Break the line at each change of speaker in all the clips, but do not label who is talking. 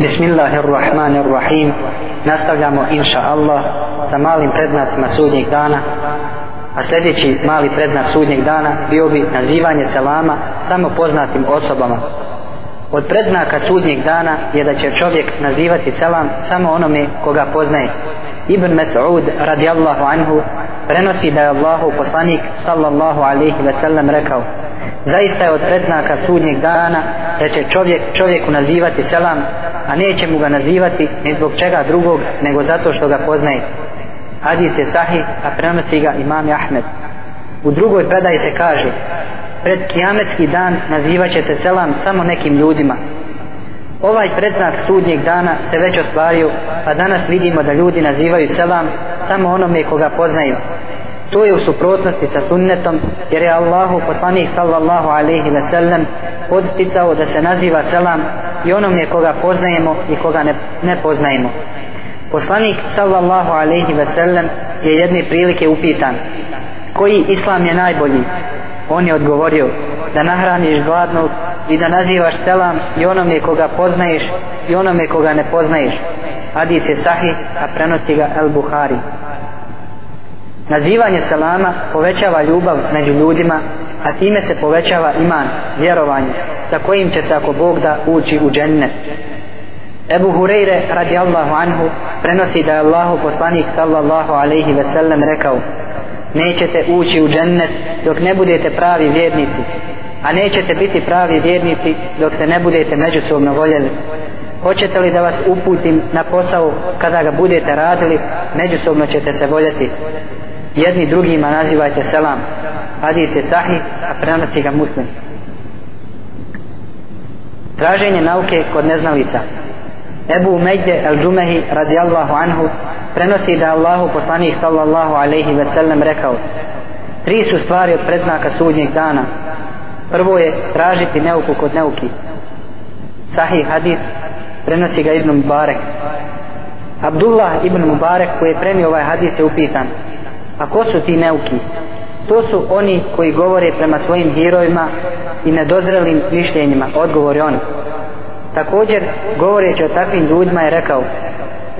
Bismillahirrahmanirrahim. Nastavljamo inša Allah sa malim prednacima sudnjeg dana. A sljedeći mali prednak sudnjeg dana bio bi nazivanje selama samo poznatim osobama. Od predznaka sudnjeg dana je da će čovjek nazivati selam samo onome koga poznaje. Ibn Mas'ud radijallahu anhu prenosi da je Allahu poslanik sallallahu alaihi ve sellem rekao zaista je od predznaka sudnjeg dana da će čovjek čovjeku nazivati selam a neće mu ga nazivati ni zbog čega drugog nego zato što ga poznaje. Hadis je sahih a prenosi ga imam Ahmed. U drugoj predaji se kaže pred kijametski dan nazivat će se selam samo nekim ljudima. Ovaj predznak sudnjeg dana se već ostvario a danas vidimo da ljudi nazivaju selam samo onome koga poznaju to je u suprotnosti sa sunnetom jer je Allahu poslanik sallallahu alaihi ve sellem podsticao da se naziva selam i onome koga poznajemo i koga ne, ne poznajemo. Poslanik sallallahu alaihi ve sellem je jedne prilike upitan koji islam je najbolji? On je odgovorio da nahraniš gladnog i da nazivaš selam i onome koga poznaješ i onome koga ne poznaješ. Hadis je sahih a prenosi ga El Buhari nazivanje selama povećava ljubav među ljudima a time se povećava iman, vjerovanje sa kojim će se ako Bog da ući u džennet. Ebu Hureyre radijallahu anhu prenosi da je Allahu poslanik sallallahu alaihi ve sellem rekao nećete ući u džennet dok ne budete pravi vjernici a nećete biti pravi vjernici dok se ne budete međusobno voljeli. Hoćete li da vas uputim na posao kada ga budete radili međusobno ćete se voljeti jedni drugima nazivajte selam. Hadis je sahih a prenosi ga muslim. Traženje nauke kod neznalica. Ebu Umejde el Džumehi radijallahu anhu prenosi da Allahu poslanih sallallahu alaihi ve sellem rekao tri su stvari od predznaka sudnjeg dana. Prvo je tražiti neuku kod neuki. Sahih hadis prenosi ga Ibn Mubarek. Abdullah Ibn Mubarek koji je premio ovaj hadis je upitan a ko su ti neuki? To su oni koji govore prema svojim herojima i nedozrelim mišljenjima. Odgovor je on. Također govoreći o takvim ljudima je rekao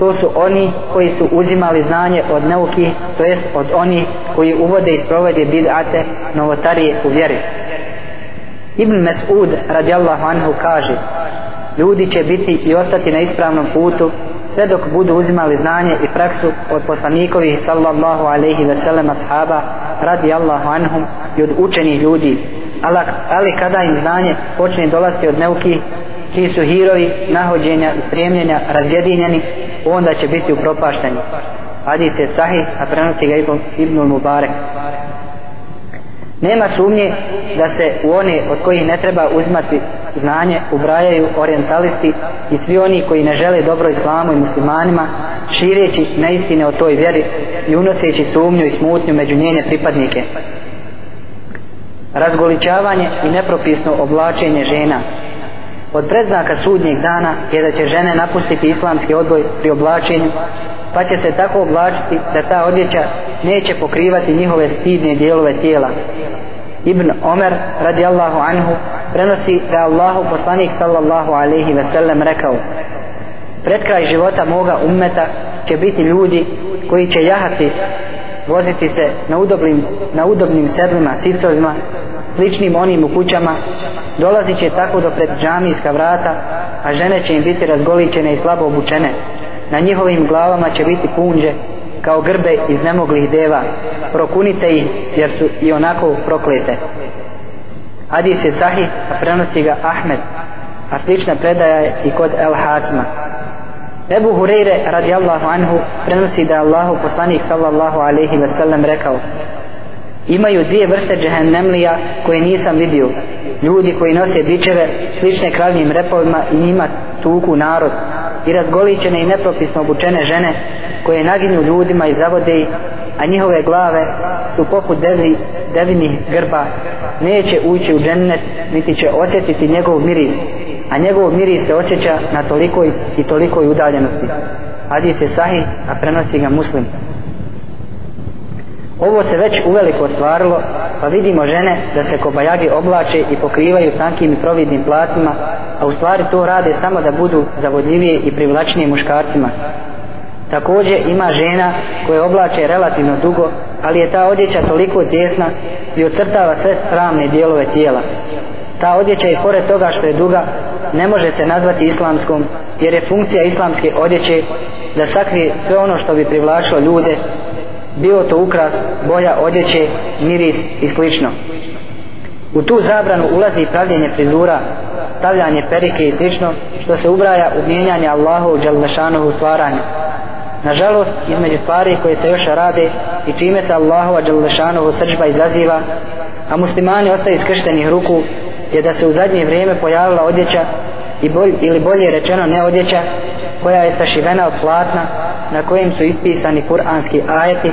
to su oni koji su uzimali znanje od neuki to jest od oni koji uvode i provode bid'ate novotarije u vjeri. Ibn Mas'ud radijallahu anhu kaže ljudi će biti i ostati na ispravnom putu sve dok budu uzimali znanje i praksu od poslanikovih sallallahu alaihi ve sellem ashaba radi Allahu anhum i od učenih ljudi. Ali, ali kada im znanje počne dolaziti od neuki čiji su hirovi nahođenja i prijemljenja razjedinjeni onda će biti upropašteni. Hadis je sahih a prenosi ga Ibn Mubarek. Nema sumnje da se u one od kojih ne treba uzmati znanje ubrajaju orientalisti i svi oni koji ne žele dobro islamu i muslimanima šireći neistine o toj vjeri i unoseći sumnju i smutnju među njene pripadnike. Razgoličavanje i nepropisno oblačenje žena Od predznaka sudnjeg dana je da će žene napustiti islamski odboj pri oblačenju pa će se tako oblačiti da ta odjeća neće pokrivati njihove stidne dijelove tijela. Ibn Omer radijallahu anhu prenosi da Allahu poslanik sallallahu alaihi ve sellem rekao pred kraj života moga ummeta će biti ljudi koji će jahati voziti se na udobnim, na udobnim sedlima, sistovima, sličnim onim u kućama, dolazit će tako do pred džamijska vrata, a žene će im biti razgoličene i slabo obučene. Na njihovim glavama će biti punđe, kao grbe iz nemoglih deva. Prokunite ih, jer su i onako proklete. Hadis je sahih, a prenosi ga Ahmed, a slična predaja je i kod El Hatma. Ebu Hureyre radijallahu anhu prenosi da Allahu poslanik sallallahu alaihi wa sallam rekao imaju dvije vrste džehennemlija koje nisam vidio. Ljudi koji nose bičeve slične kravnim repovima i njima tuku narod. I razgoličene i nepropisno obučene žene koje naginju ljudima i zavode ih a njihove glave su poput devi, devinih grba. Neće ući u džennet niti će osjetiti njegov miris a njegov miris se osjeća na tolikoj i tolikoj udaljenosti hadis je sahih a prenosi ga muslim Ovo se već uveliko ostvarilo, pa vidimo žene da se kobajagi oblače i pokrivaju tankim i providnim platima, a u stvari to rade samo da budu zavodljivije i privlačnije muškarcima. Također ima žena koje oblače relativno dugo, ali je ta odjeća toliko tjesna i ocrtava sve sramne dijelove tijela. Ta odjeća i pored toga što je duga, ne može se nazvati islamskom, jer je funkcija islamske odjeće da sakrije sve ono što bi privlačilo ljude, bio to ukras, boja odjeće, miris i slično. U tu zabranu ulazi pravljenje frizura, stavljanje perike i slično, što se ubraja u mijenjanje Allahu u Đalešanovu stvaranje. Nažalost, između stvari koje se još rade i čime se Allahu Đalešanovu srđba izaziva, a muslimani ostaju skrštenih ruku, je da se u zadnje vrijeme pojavila odjeća i bolj, ili bolje rečeno ne odjeća koja je sašivena od platna na kojem su ispisani kuranski ajeti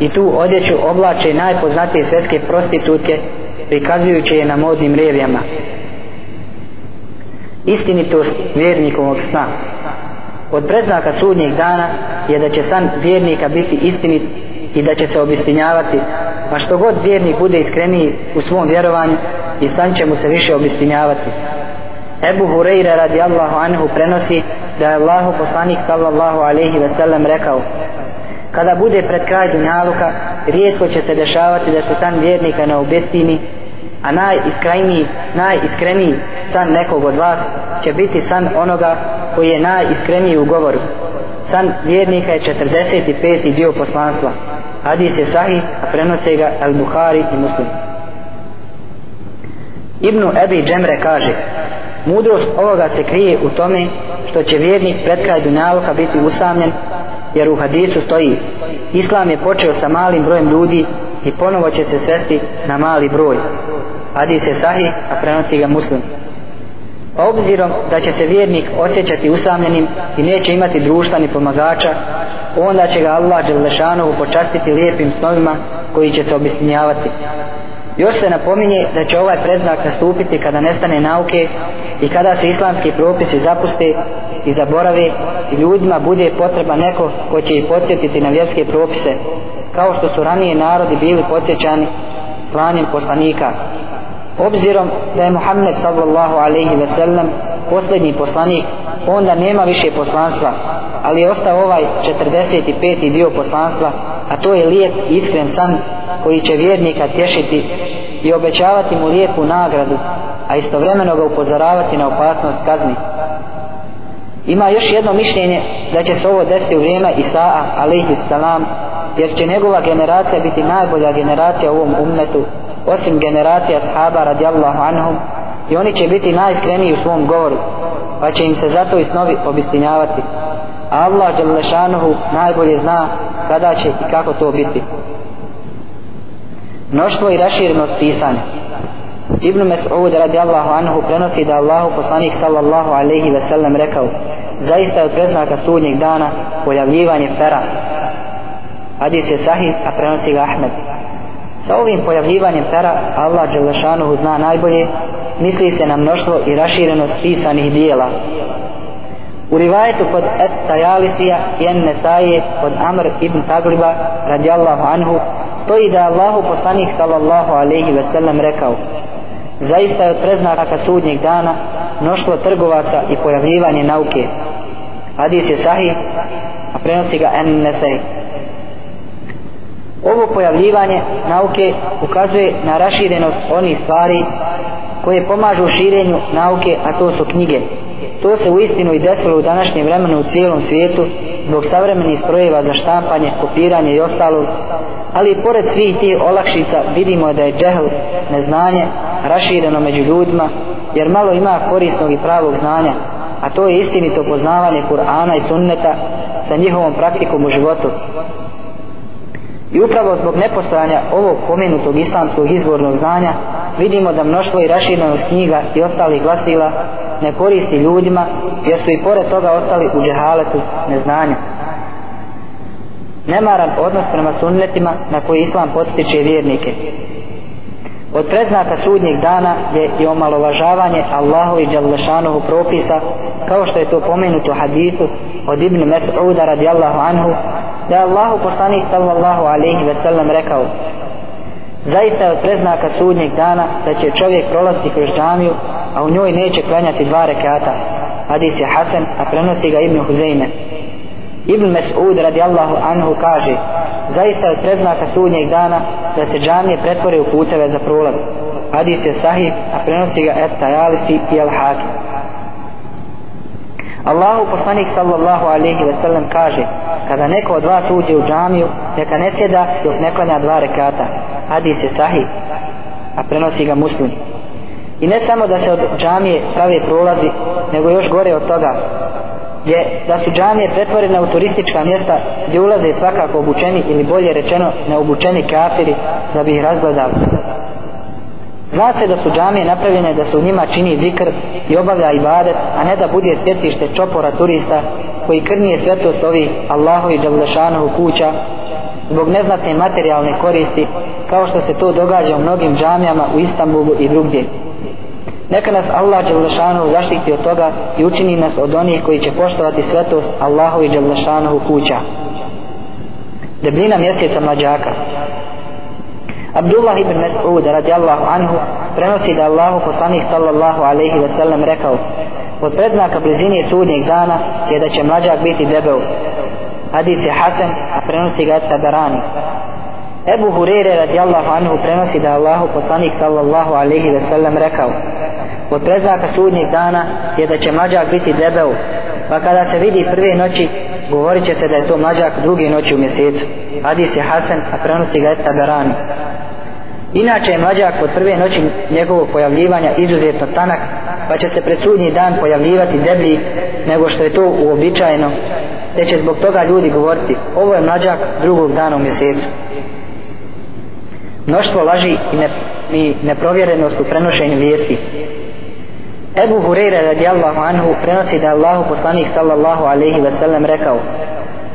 i tu odjeću oblače najpoznatije svetske prostitutke prikazujući je na modnim revijama. Istinitost vjernikovog sna od predznaka sudnjeg dana je da će san vjernika biti istinit i da će se obistinjavati a što god vjernik bude iskreniji u svom vjerovanju i san će mu se više obistinjavati Ebu Hureyre radi Allahu anhu prenosi da je Allahu poslanik sallallahu alaihi ve sellem rekao kada bude pred kraj dunjaluka rijetko će se dešavati da se san vjernika ne obistini a najiskreniji, najiskreniji san nekog od vas će biti san onoga koji je najiskreniji u govoru. San vjernika je 45. dio poslanstva. Hadis je sahih, a prenose ga Al-Bukhari i Muslim. Ibnu Ebi Džemre kaže, mudrost ovoga se krije u tome što će vjernik pred kraj Dunjaluka biti usamljen, jer u hadisu stoji, Islam je počeo sa malim brojem ljudi i ponovo će se svesti na mali broj. Hadis je sahih, a prenosi ga muslim. Pa obzirom da će se vjernik osjećati usamljenim i neće imati društva ni pomagača, onda će ga Allah Đelešanovu počastiti lijepim snovima koji će se obistinjavati. Još se napominje da će ovaj predznak nastupiti kada nestane nauke i kada se islamski propisi zapuste i zaborave i ljudima bude potreba neko ko će ih podsjetiti na vjerske propise, kao što su ranije narodi bili podsjećani slanjem poslanika obzirom da je Muhammed sallallahu alaihi ve sellem posljednji poslanik onda nema više poslanstva ali je ostao ovaj 45. dio poslanstva a to je lijep i iskren san koji će vjernika tješiti i obećavati mu lijepu nagradu a istovremeno ga upozoravati na opasnost kazni ima još jedno mišljenje da će se ovo desiti u vrijeme Isaa alaihi salam jer će njegova generacija biti najbolja generacija u ovom ummetu osim generacija sahaba radijallahu anhum i oni će biti najiskreniji u svom govoru pa će im se zato i snovi obistinjavati. A Allah Đalešanuhu najbolje zna kada će i kako to biti. Mnoštvo i raširnost pisanja. Ibn Mas'ud radijallahu anhu prenosi da Allahu poslanik sallallahu alaihi ve sellem rekao zaista je od preznaka sudnjeg dana pojavljivanje pera hadis je sahih a prenosi ga Ahmed. Sa ovim pojavljivanjem pera Allah Đelešanuhu zna najbolje, misli se na mnoštvo i raširenost pisanih dijela. U rivajetu kod Et Tajalisija i En Nesaje kod Amr ibn Tagliba radijallahu anhu stoji da Allahu poslanik sallallahu alaihi ve sellem rekao Zaista je od preznaka sudnjeg dana mnoštvo trgovaca i pojavljivanje nauke. Hadis je sahih, a prenosi ga En Nesaje. Ovo pojavljivanje nauke ukazuje na raširenost onih stvari koje pomažu širenju nauke, a to su knjige. To se u istinu i desilo u današnjem vremenu u cijelom svijetu zbog savremenih strojeva za štampanje, kopiranje i ostalo. Ali pored svih tih olakšica vidimo da je džehl, neznanje, rašireno među ljudima, jer malo ima korisnog i pravog znanja, a to je istinito poznavanje Kur'ana i sunneta sa njihovom praktikom u životu. I upravo zbog nepostojanja ovog pomenutog islamskog izvornog znanja vidimo da mnoštvo i raširenost knjiga i ostalih glasila ne koristi ljudima jer su i pored toga ostali u džehaletu neznanja. Nemaran odnos prema sunnetima na koji islam podstiče vjernike. Od predznaka sudnjeg dana je i omalovažavanje Allahu i Đalešanohu propisa kao što je to pomenuto hadisu od Ibn Mes'uda radijallahu anhu da je Allahu poslanik sallallahu alaihi ve sellem rekao zaista je od preznaka sudnjeg dana da će čovjek prolaziti kroz džamiju a u njoj neće klanjati dva rekata. Hadis je Hasan a prenosi ga Ibn Huzeyme. Ibn Mes'ud radijallahu anhu kaže zaista je od preznaka sudnjeg dana da se džamije pretvore u puteve za prolaz. Hadis je sahih a prenosi ga Et Tajalisi i Al Hakim Allahu poslanik sallallahu alaihi ve sellem kaže kada neko od vas uđe u džamiju neka ne sjeda dok ne klanja dva rekata. Hadis je sahih a prenosi ga muslim. I ne samo da se od džamije prave prolazi nego još gore od toga je da su džamije pretvorene u turistička mjesta gdje ulaze svakako obučeni ili bolje rečeno neobučeni kafiri da bi ih razgledali. Zna se da su džamije napravljene da se u njima čini zikr i obavlja ibadet, a ne da bude sjetište čopora turista koji krnije svetost ovih Allahu i kuća zbog neznatne materijalne koristi kao što se to događa u mnogim džamijama u Istanbulu i drugdje. Neka nas Allah Đalešanohu zaštiti od toga i učini nas od onih koji će poštovati svetost Allahu i kuća. Debljina mjeseca mlađaka Abdullah ibn Mas'ud radijallahu anhu prenosi da Allahu poslanik sallallahu alaihi wa sallam rekao od predznaka blizine sudnjeg dana je da će mlađak biti debel. Hadis je Hasan a prenosi ga Tabarani. Ebu Hurere radijallahu anhu prenosi da Allahu poslanik sallallahu alaihi wa sallam rekao od predznaka sudnjeg dana je da će mlađak biti debel pa kada se vidi prve noći govorit će se da je to mlađak druge noći u mjesecu. Hadis je Hasan a prenosi ga Tabarani. Inače je mlađak od prve noći njegovog pojavljivanja izuzetno tanak, pa će se pred sudnji dan pojavljivati deblji nego što je to uobičajeno, te će zbog toga ljudi govoriti, ovo je mlađak drugog dana u mjesecu. Mnoštvo laži i, ne, i neprovjerenost u prenošenju vijesti. Ebu Hureyre radijallahu anhu prenosi da Allahu poslanik sallallahu alaihi ve sellem rekao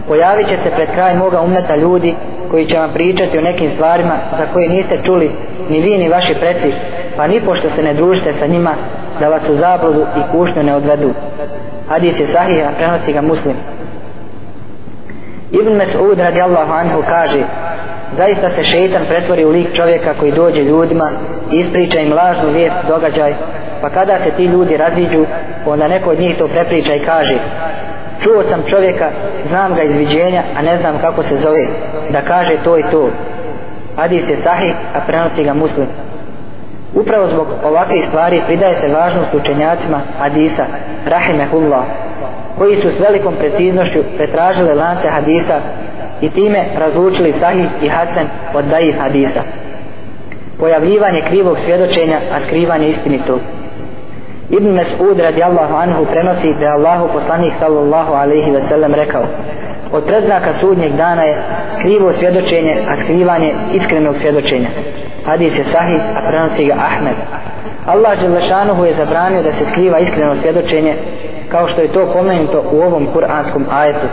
pojavit će se pred kraj moga umeta ljudi koji će vam pričati o nekim stvarima za koje niste čuli ni vi ni vaši preci, pa ni pošto se ne družite sa njima da vas u zabludu i kušnju ne odvedu. Hadis je sahih, a prenosi ga muslim. Ibn Mes'ud radijallahu anhu kaže zaista se šeitan pretvori u lik čovjeka koji dođe ljudima i ispriča im lažnu vijest događaj pa kada se ti ljudi raziđu onda neko od njih to prepriča i kaže čuo sam čovjeka, znam ga iz viđenja, a ne znam kako se zove, da kaže to i to. Hadis je sahih, a prenosi ga muslim. Upravo zbog ovakvih stvari pridaje se važnost učenjacima hadisa, rahimehullah, koji su s velikom preciznošću pretražili lance hadisa i time razlučili sahih i hasan od daif hadisa. Pojavljivanje krivog svjedočenja, a skrivanje istinitog. Ibn Mas'ud radijallahu anhu prenosi da je Allahu poslanik sallallahu alaihi ve sellem rekao od predznaka sudnjeg dana je krivo svjedočenje, a skrivanje iskrenog svjedočenja. Hadis je sahih, a prenosi ga Ahmed. Allah Želešanuhu je zabranio da se skriva iskreno svjedočenje kao što je to pomenuto u ovom kuranskom ajetu.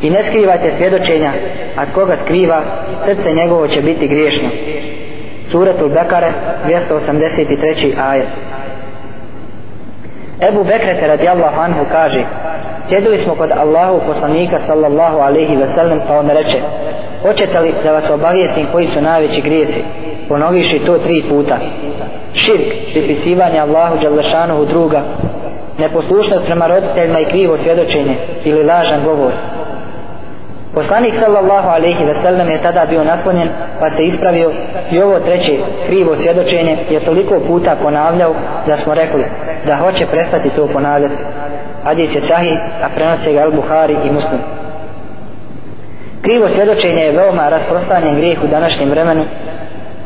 I ne skrivajte svjedočenja, a koga skriva, srce njegovo će biti griješno. Suratul Bekare, 283. ajet. Ebu Bekrete radijallahu anhu kaže Sjedili smo kod Allahu poslanika sallallahu alaihi ve sellem pa on reče Hoćete li da vas obavijestim koji su najveći grijesi ponoviši to tri puta. Širk, pripisivanje Allahu Đalešanuhu druga Neposlušnost prema roditeljima i krivo svjedočenje ili lažan govor. Poslanik sallallahu alaihi ve sellem je tada bio naslonjen pa se ispravio i ovo treće krivo svjedočenje je toliko puta ponavljao da smo rekli da hoće prestati to ponavljati. Hadis je sahih, a prenose ga Al-Buhari i Muslim. Krivo svjedočenje je veoma rasprostanjen grijeh u današnjem vremenu,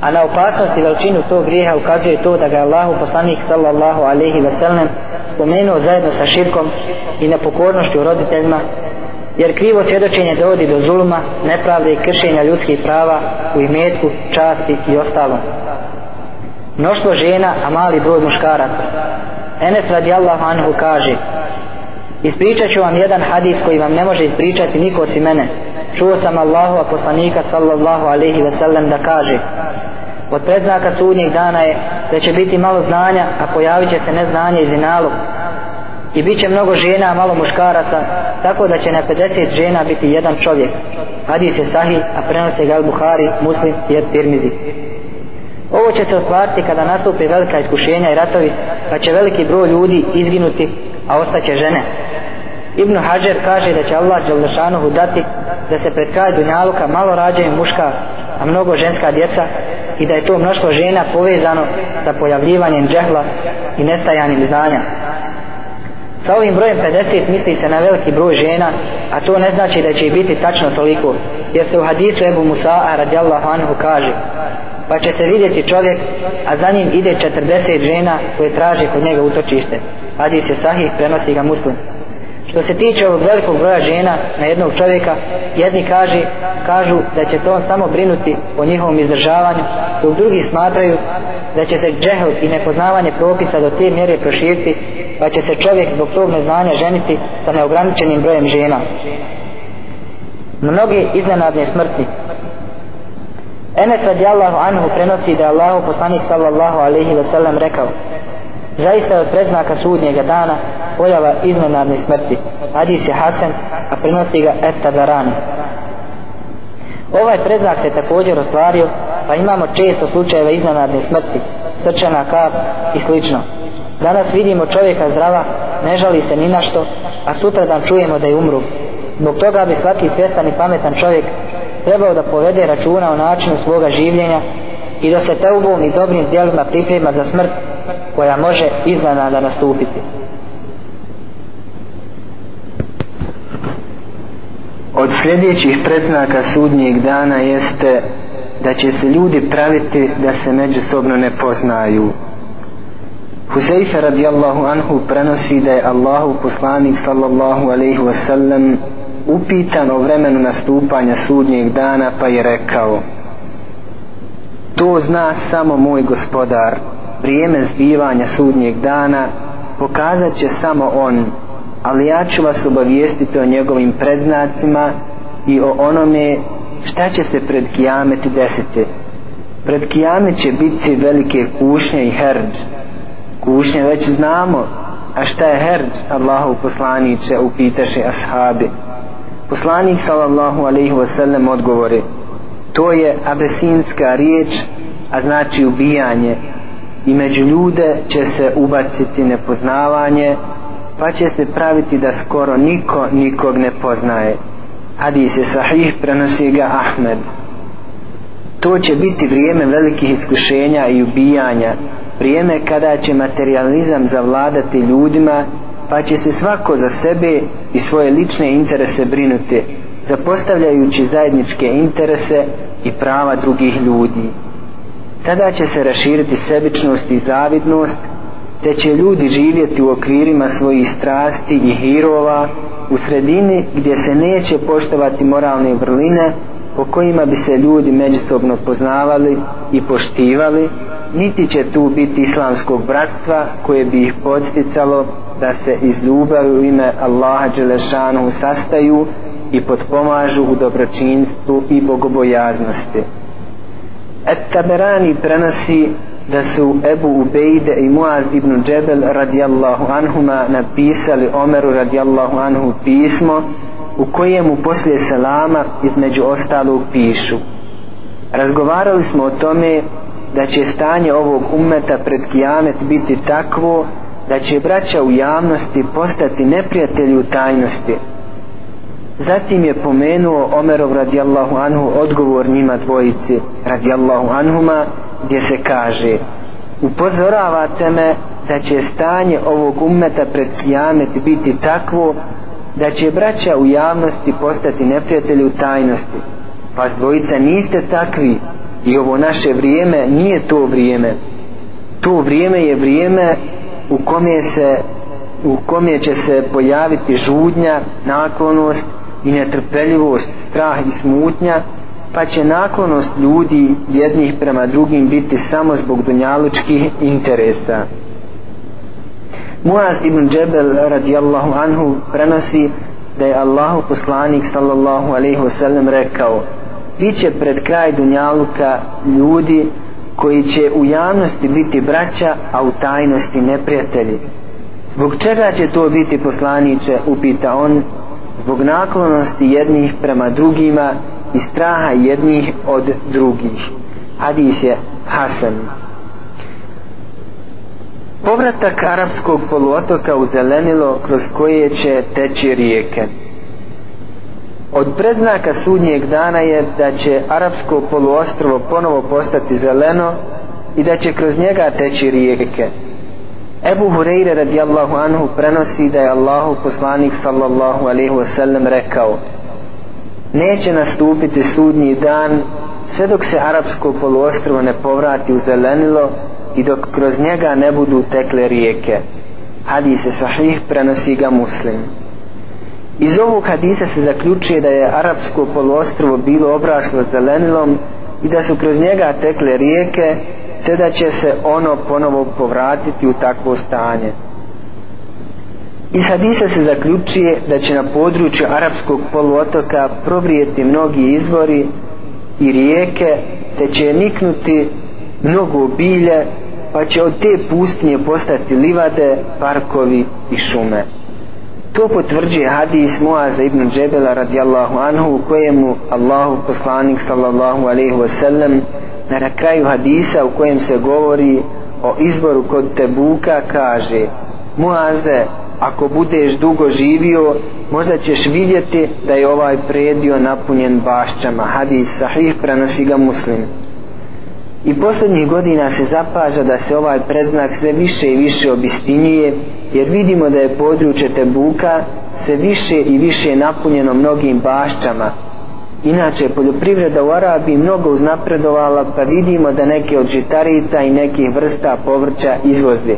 a na opasnost i veličinu tog grijeha ukazuje to da ga Allahu poslanik sallallahu alaihi ve sellem spomenuo zajedno sa širkom i nepokornošću roditeljima jer krivo svjedočenje dovodi do zulma, nepravde i kršenja ljudskih prava u imetku, časti i ostalo. Mnoštvo žena, a mali broj muškaraca. Enes radijallahu anhu kaže Ispričat ću vam jedan hadis koji vam ne može ispričati niko osim mene. Čuo sam Allahu a poslanika sallallahu alaihi ve sellem da kaže Od predznaka sudnjeg dana je da će biti malo znanja, a pojavit će se neznanje i zinalog i bit će mnogo žena, malo muškaraca, tako da će na 50 žena biti jedan čovjek. Hadis je sahih, a prenose ga Al-Buhari, Muslim i Tirmizi. Ovo će se ostvariti kada nastupi velika iskušenja i ratovi, pa će veliki broj ljudi izginuti, a ostaće žene. Ibn Hajar kaže da će Allah Đaldašanuhu dati da se pred kraj Dunjaluka malo rađaju muška, a mnogo ženska djeca i da je to mnoštvo žena povezano sa pojavljivanjem džehla i nestajanjem znanja. Sa ovim brojem 50 misli se na veliki broj žena, a to ne znači da će biti tačno toliko, jer se u hadisu Ebu Musa'a radijallahu anhu kaže pa će se vidjeti čovjek, a za njim ide 40 žena koje traže kod njega utočište. Hadis je sahih, prenosi ga muslim. Što se tiče ovog velikog broja žena na jednog čovjeka, jedni kaže, kažu da će to on samo brinuti o njihovom izdržavanju, dok drugi smatraju da će se džehel i nepoznavanje propisa do te mjere proširiti, pa će se čovjek zbog tog neznanja ženiti sa neograničenim brojem žena. Mnogi iznenadne smrti. Enes radijallahu anhu prenosi da je Allahu poslanik sallallahu alaihi wa sallam rekao Zaista je od predznaka sudnjega dana pojava iznenadne smrti. Hadis je Hasan, a prinosi ga Esta Ovaj predznak se također ostvario, pa imamo često slučajeva iznenadne smrti, srčana kap i slično. Danas vidimo čovjeka zdrava, ne žali se ni na što, a sutra dan čujemo da je umru. Zbog toga bi svaki svjestan i pametan čovjek trebao da povede računa o načinu svoga življenja i da se teubom i dobrim dijelima priprema za smrt koja može iznenada nastupiti.
Od sljedećih predznaka sudnjeg dana jeste da će se ljudi praviti da se međusobno ne poznaju. Huzeyfe radijallahu anhu prenosi da je Allahu poslanik sallallahu alaihi wasallam upitan o vremenu nastupanja sudnjeg dana pa je rekao to zna samo moj gospodar. Vrijeme zbivanja sudnjeg dana pokazat će samo on ali ja ću vas obavijestiti o njegovim predznacima i o onome šta će se pred kijameti desiti. Pred kijamet će biti velike kušnje i herd. Kušnje već znamo a šta je herd Allahu poslaniće upitaše ashabi. Poslanik sallallahu alaihi wasallam odgovori to je abesinska riječ a znači ubijanje. I među ljude će se ubaciti nepoznavanje pa će se praviti da skoro niko nikog ne poznaje. Hadis je sahih prenosi ga Ahmed. To će biti vrijeme velikih iskušenja i ubijanja vrijeme kada će materializam zavladati ljudima pa će se svako za sebe i svoje lične interese brinuti zapostavljajući zajedničke interese i prava drugih ljudi. Tada će se raširiti sebičnost i zavidnost te će ljudi živjeti u okvirima svojih strasti i hirova u sredini gdje se neće poštovati moralne vrline po kojima bi se ljudi međusobno poznavali i poštivali niti će tu biti islamskog bratstva koje bi ih podsticalo da se iz ljubavi u ime Allaha Đelešanu sastaju i potpomažu u dobročinstvu i bogobojaznosti. Et Taberani prenosi da su Ebu Ubejde i Muaz ibn Džebel radijallahu anhuma napisali Omeru radijallahu anhu pismo u kojemu poslije selama između ostalog pišu. Razgovarali smo o tome da će stanje ovog ummeta pred kijamet biti takvo da će braća u javnosti postati neprijatelji u tajnosti. Zatim je pomenuo Omerov radijallahu anhu odgovor njima dvojici radijallahu anhuma gdje se kaže upozoravate me da će stanje ovog ummeta pred kijamet biti takvo da će braća u javnosti postati neprijatelji u tajnosti. Pa dvojica niste takvi i ovo naše vrijeme nije to vrijeme. To vrijeme je vrijeme u kome se u kome će se pojaviti žudnja, naklonost i netrpeljivost, strah i smutnja, pa će naklonost ljudi jednih prema drugim biti samo zbog dunjalučkih interesa. Muaz ibn Džebel radijallahu anhu prenosi da je Allahu poslanik sallallahu alaihi wasallam rekao Biće pred kraj dunjaluka ljudi koji će u javnosti biti braća, a u tajnosti neprijatelji. Zbog čega će to biti poslaniće, upita on, zbog naklonosti jednih prema drugima i straha jednih od drugih. Hadis je Hasan. Povratak arapskog poluotoka u zelenilo kroz koje će teći rijeke. Od predznaka sudnjeg dana je da će arapsko poluostrovo ponovo postati zeleno i da će kroz njega teći rijeke. Ebu Hureyre radijallahu anhu prenosi da je Allahu poslanik sallallahu alaihi wasallam rekao Neće nastupiti sudnji dan sve dok se arapsko poluostrovo ne povrati u zelenilo i dok kroz njega ne budu tekle rijeke. Hadis je sahih, prenosi ga muslim. Iz ovog hadisa se zaključuje da je arapsko poluostrovo bilo obraslo zelenilom i da su kroz njega tekle rijeke te da će se ono ponovo povratiti u takvo stanje. Iz hadisa se zaključuje da će na području arapskog poluotoka provrijeti mnogi izvori i rijeke, te će niknuti mnogo bilje, pa će od te pustinje postati livade, parkovi i šume. To potvrđuje hadis Muaza ibn Džebela radijallahu anhu u kojemu Allahu poslanik sallallahu alaihi wasallam na kraju hadisa u kojem se govori o izboru kod Tebuka kaže Muaze, ako budeš dugo živio, možda ćeš vidjeti da je ovaj predio napunjen bašćama. Hadis sahih prenosi ga muslim. I posljednjih godina se zapaža da se ovaj predznak sve više i više obistinjuje, jer vidimo da je područje Tebuka sve više i više napunjeno mnogim bašćama, Inače, poljoprivreda u Arabiji mnogo uznapredovala, pa vidimo da neke od žitarica i nekih vrsta povrća izvoze.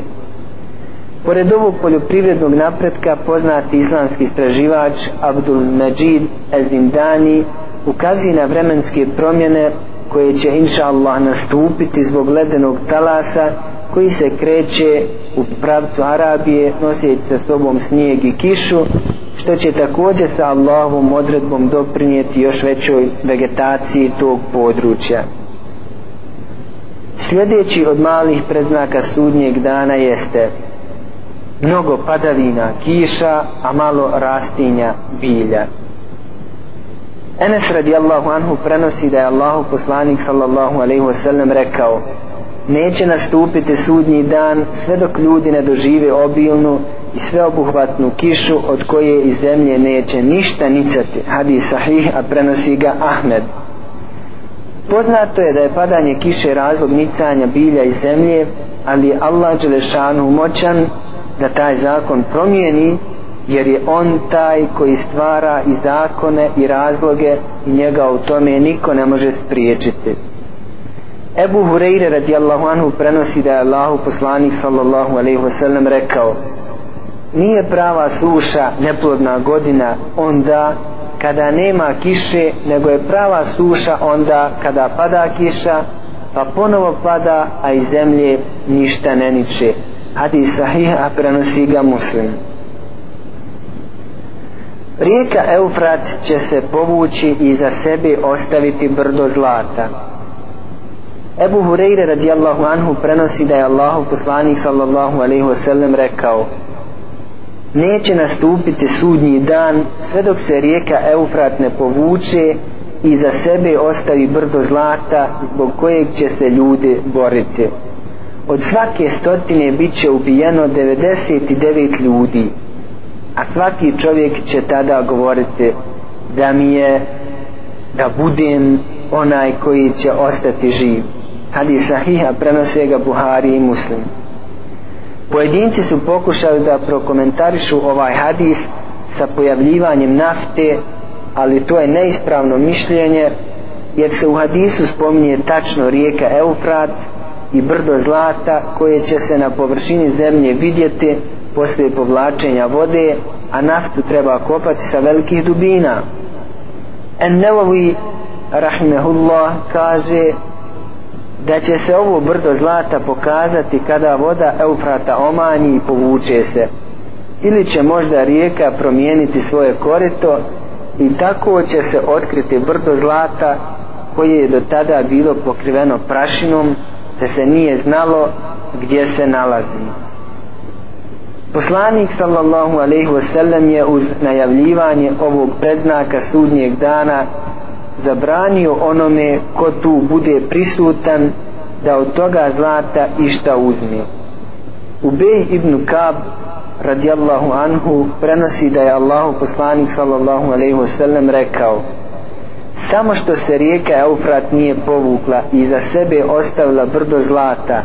Pored ovog poljoprivrednog napretka, poznati islamski istraživač Abdul Majid Ezindani ukazuje na vremenske promjene koje će inša Allah nastupiti zbog ledenog talasa koji se kreće u pravcu Arabije noseći sa sobom snijeg i kišu što će također sa Allahovom odredbom doprinijeti još većoj vegetaciji tog područja. Sljedeći od malih predznaka sudnjeg dana jeste mnogo padavina, kiša, a malo rastinja bilja. Enes radijallahu anhu prenosi da je Allahu poslanik sallallahu alaihi wasallam rekao neće nastupiti sudnji dan sve dok ljudi ne dožive obilnu i sveobuhvatnu kišu od koje iz zemlje neće ništa nicati. Hadis sahih, a prenosi ga Ahmed. Poznato je da je padanje kiše razlog nicanja bilja iz zemlje, ali Allah Đelešanu moćan da taj zakon promijeni, jer je on taj koji stvara i zakone i razloge i njega u tome niko ne može spriječiti. Ebu Hureyre radijallahu anhu prenosi da je Allahu poslanik sallallahu alaihi wasallam rekao nije prava suša neplodna godina onda kada nema kiše nego je prava suša onda kada pada kiša pa ponovo pada a iz zemlje ništa ne niče hadis sahih a prenosi ga muslim rijeka Eufrat će se povući i za sebe ostaviti brdo zlata Ebu Hureyre radijallahu anhu prenosi da je Allahu poslanik sallallahu alaihi wasallam rekao neće nastupiti sudnji dan sve dok se rijeka Eufrat ne povuče i za sebe ostavi brdo zlata zbog kojeg će se ljudi boriti. Od svake stotine bit će ubijeno 99 ljudi, a svaki čovjek će tada govoriti da mi je da budem onaj koji će ostati živ. Hadis sahiha prenose ga Buhari i Muslim. Pojedinci su pokušali da prokomentarišu ovaj hadis sa pojavljivanjem nafte, ali to je neispravno mišljenje, jer se u hadisu spominje tačno rijeka Eufrat i brdo zlata koje će se na površini zemlje vidjeti poslije povlačenja vode, a naftu treba kopati sa velikih dubina. En Nevovi, rahimehullah, kaže da će se ovo brdo zlata pokazati kada voda Eufrata omani i povuče se ili će možda rijeka promijeniti svoje korito i tako će se otkriti brdo zlata koje je do tada bilo pokriveno prašinom te se nije znalo gdje se nalazi Poslanik sallallahu alaihi wasallam je uz najavljivanje ovog prednaka sudnjeg dana zabranio onome ko tu bude prisutan da od toga zlata išta uzme. Ubej ibn Kab radijallahu anhu prenosi da je Allahu poslanik sallallahu alaihi wasallam rekao samo što se rijeka Eufrat nije povukla i za sebe ostavila brdo zlata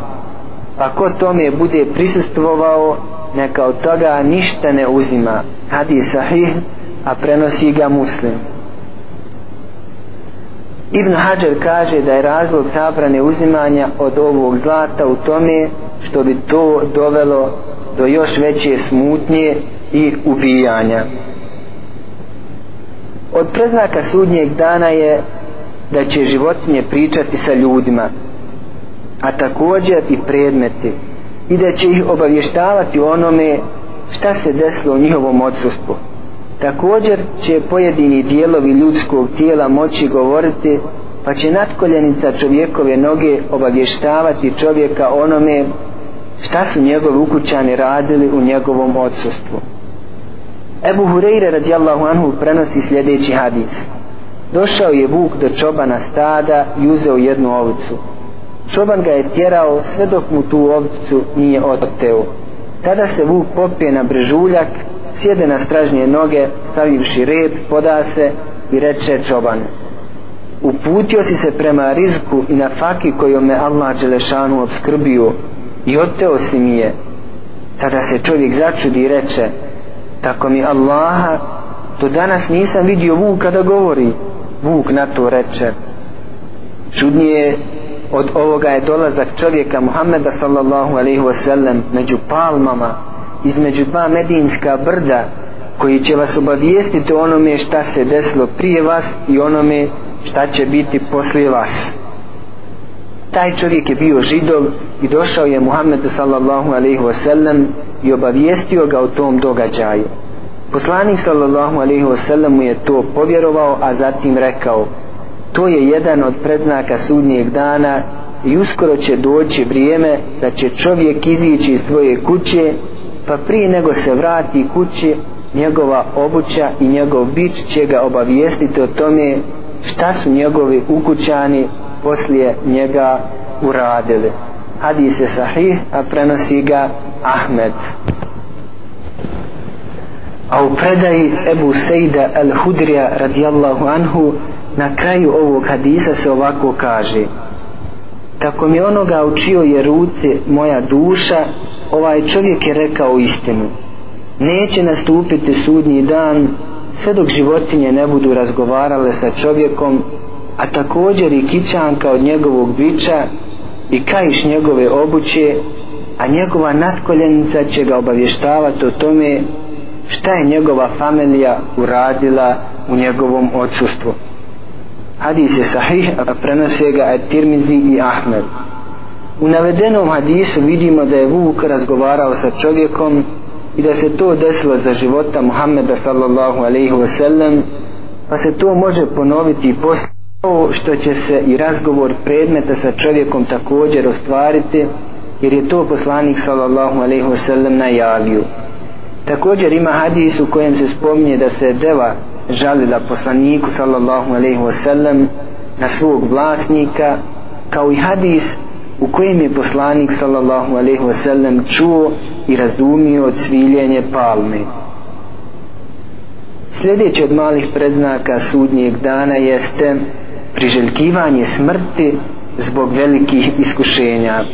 pa ko tome bude prisustvovao neka od toga ništa ne uzima. Hadis sahih a prenosi ga muslim. Ibn Hajar kaže da je razlog zabrane uzimanja od ovog zlata u tome što bi to dovelo do još veće smutnje i ubijanja. Od preznaka sudnjeg dana je da će životinje pričati sa ljudima, a također i predmeti, i da će ih obavještavati onome šta se desilo u njihovom odsustvu. Također će pojedini dijelovi ljudskog tijela moći govoriti, pa će natkoljenica čovjekove noge obavještavati čovjeka onome šta su njegovi ukućani radili u njegovom odsustvu. Ebu Hureyre radijallahu anhu prenosi sljedeći hadis. Došao je vuk do čobana stada i uzeo jednu ovcu. Čoban ga je tjerao sve dok mu tu ovcu nije oteo. Tada se vuk popije na brežuljak, sjede na stražnje noge, stavivši rep, poda se i reče čoban. Uputio si se prema rizku i na faki kojom me Allah Đelešanu obskrbio i oteo si mi je. Tada se čovjek začudi i reče, tako mi Allaha, do danas nisam vidio vuka da govori. Vuk na to reče. Čudnije od ovoga je dolazak čovjeka Muhammeda sallallahu alaihi wasallam među palmama, između dva medinska brda, koji će vas obavijestiti onome šta se desilo prije vas i onome šta će biti poslije vas. Taj čovjek je bio židov i došao je Muhammedu sallallahu alaihi wasallam i obavijestio ga o tom događaju. Poslanik sallallahu alaihi wasallam mu je to povjerovao, a zatim rekao to je jedan od predznaka sudnijeg dana i uskoro će doći vrijeme da će čovjek izići iz svoje kuće pa prije nego se vrati kući njegova obuća i njegov bić će ga obavijestiti o tome šta su njegovi ukućani poslije njega uradili. Hadis je sahih a prenosi ga Ahmed. A u predaji Ebu Sejda al-Hudrija radijallahu anhu na kraju ovog hadisa se ovako kaže tako mi onoga učio je ruce moja duša ovaj čovjek je rekao istinu. Neće nastupiti sudnji dan sve dok životinje ne budu razgovarale sa čovjekom a također i kićanka od njegovog bića i kajiš njegove obuće a njegova natkoljenica će ga obavještavati o tome šta je njegova familija uradila u njegovom odsustvu hadis je sahih a prenose ga At-Tirmizi i Ahmed. U navedenom hadisu vidimo da je Vuk razgovarao sa čovjekom i da se to desilo za života Muhammeda sallallahu alaihi wasallam pa se to može ponoviti i posle što će se i razgovor predmeta sa čovjekom također ostvariti jer je to poslanik sallallahu alaihi wasallam najavio. Također ima hadis u kojem se spominje da se deva žalila poslaniku sallallahu alaihi wasallam na svog vlasnika kao i hadis u kojem je poslanik sallallahu alaihi wasallam čuo i razumio cviljenje palme. Sljedeći od malih predznaka sudnijeg dana jeste priželjkivanje smrti zbog velikih iskušenja.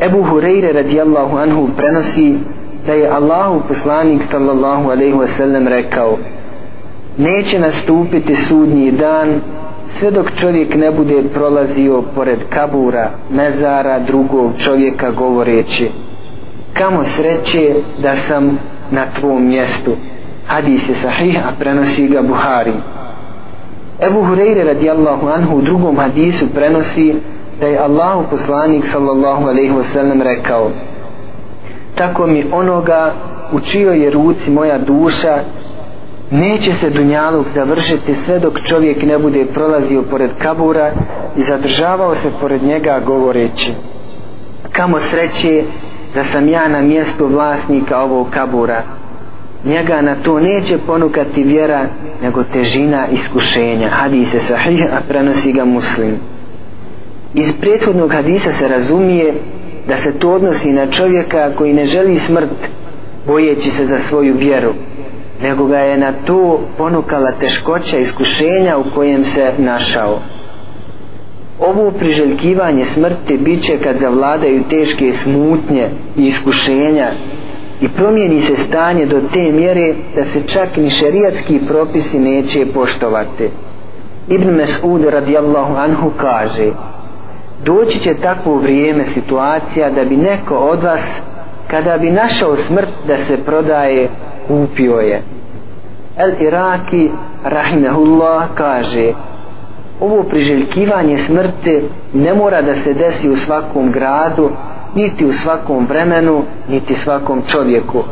Ebu Hureyre radijallahu anhu prenosi da je Allahu poslanik sallallahu alaihi wasallam rekao neće nastupiti sudnji dan sve dok čovjek ne bude prolazio pored kabura, mezara drugog čovjeka govoreći kamo sreće da sam na tvom mjestu. Hadis je sahih a prenosi ga Buhari. Ebu Hureyre radijallahu anhu u drugom hadisu prenosi da je Allahu poslanik sallallahu alaihi wasallam rekao tako mi onoga u čijoj je ruci moja duša neće se dunjaluk završiti sve dok čovjek ne bude prolazio pored kabura i zadržavao se pored njega govoreći kamo sreće da sam ja na mjestu vlasnika ovog kabura. Njega na to neće ponukati vjera nego težina iskušenja. Hadise sahih a prenosi ga muslim. Iz prethodnog hadisa se razumije da se to odnosi na čovjeka koji ne želi smrt bojeći se za svoju vjeru nego ga je na to ponukala teškoća iskušenja u kojem se našao. Ovo priželjkivanje smrti bit će kad zavladaju teške smutnje i iskušenja i promijeni se stanje do te mjere da se čak ni šerijatski propisi neće poštovati. Ibn Mes'ud radijallahu anhu kaže doći će takvo vrijeme situacija da bi neko od vas kada bi našao smrt da se prodaje kupio je. El Iraki rahimehullah kaže ovo priželjkivanje smrti ne mora da se desi u svakom gradu niti u svakom vremenu niti svakom čovjeku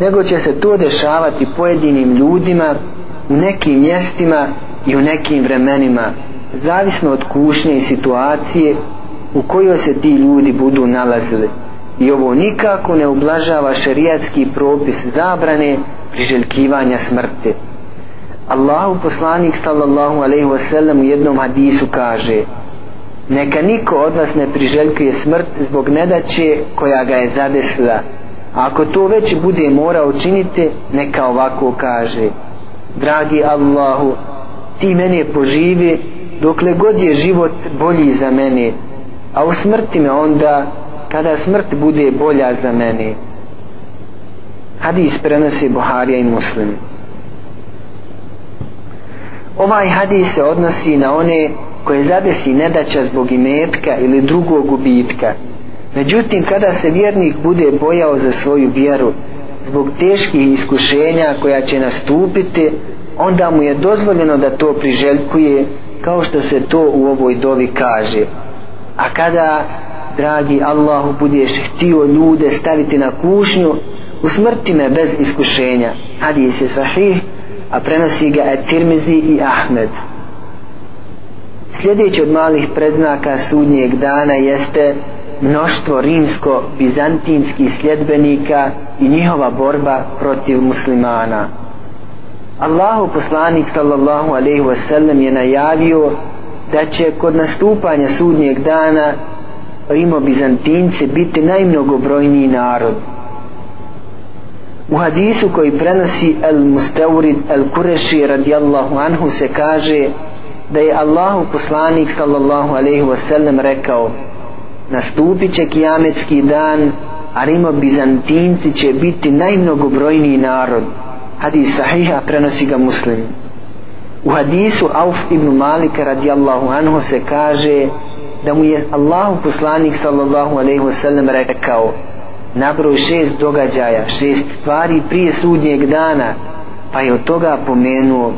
nego će se to dešavati pojedinim ljudima u nekim mjestima i u nekim vremenima zavisno od kušnje i situacije u kojoj se ti ljudi budu nalazili i ovo nikako ne ublažava šerijatski propis zabrane priželjkivanja smrti. Allahu poslanik sallallahu alaihi wasallam u jednom hadisu kaže neka niko od vas ne priželjkuje smrt zbog nedaće koja ga je zadesila. Ako to već bude morao činiti neka ovako kaže dragi Allahu ti mene poživi dokle god je život bolji za mene a u smrti me onda kada smrt bude bolja za mene. Hadis prenosi Buharija i Muslim. Ovaj hadis se odnosi na one koje zadesi nedaća zbog imetka ili drugog gubitka međutim kada se vjernik bude bojao za svoju vjeru zbog teških iskušenja koja će nastupiti onda mu je dozvoljeno da to priželjkuje kao što se to u ovoj dovi kaže. A kada dragi Allahu budeš htio ljude staviti na kušnju usmrti me bez iskušenja. Hadis je sahih a prenosi ga et Tirmizi i Ahmed. Sljedeći od malih predznaka sudnjeg dana jeste mnoštvo rimsko-bizantinskih sljedbenika i njihova borba protiv muslimana. Allahu poslanik sallallahu alaihi wasallam je najavio da će kod nastupanja sudnjeg dana Pa Rimo-Bizantince biti najmnogobrojniji narod. U hadisu koji prenosi El Mustaurid El Kureši radijallahu anhu se kaže da je Allahu poslanik sallallahu alaihi wasallam rekao nastupit će kijametski dan a Rimo-Bizantinci će biti najmnogobrojniji narod. Hadis sahiha prenosi ga muslim. U hadisu Auf ibn Malika radijallahu anhu se kaže da mu je Allahu poslanik sallallahu alaihi wasallam rekao nabroj šest događaja, šest stvari prije sudnjeg dana pa je od toga pomenuo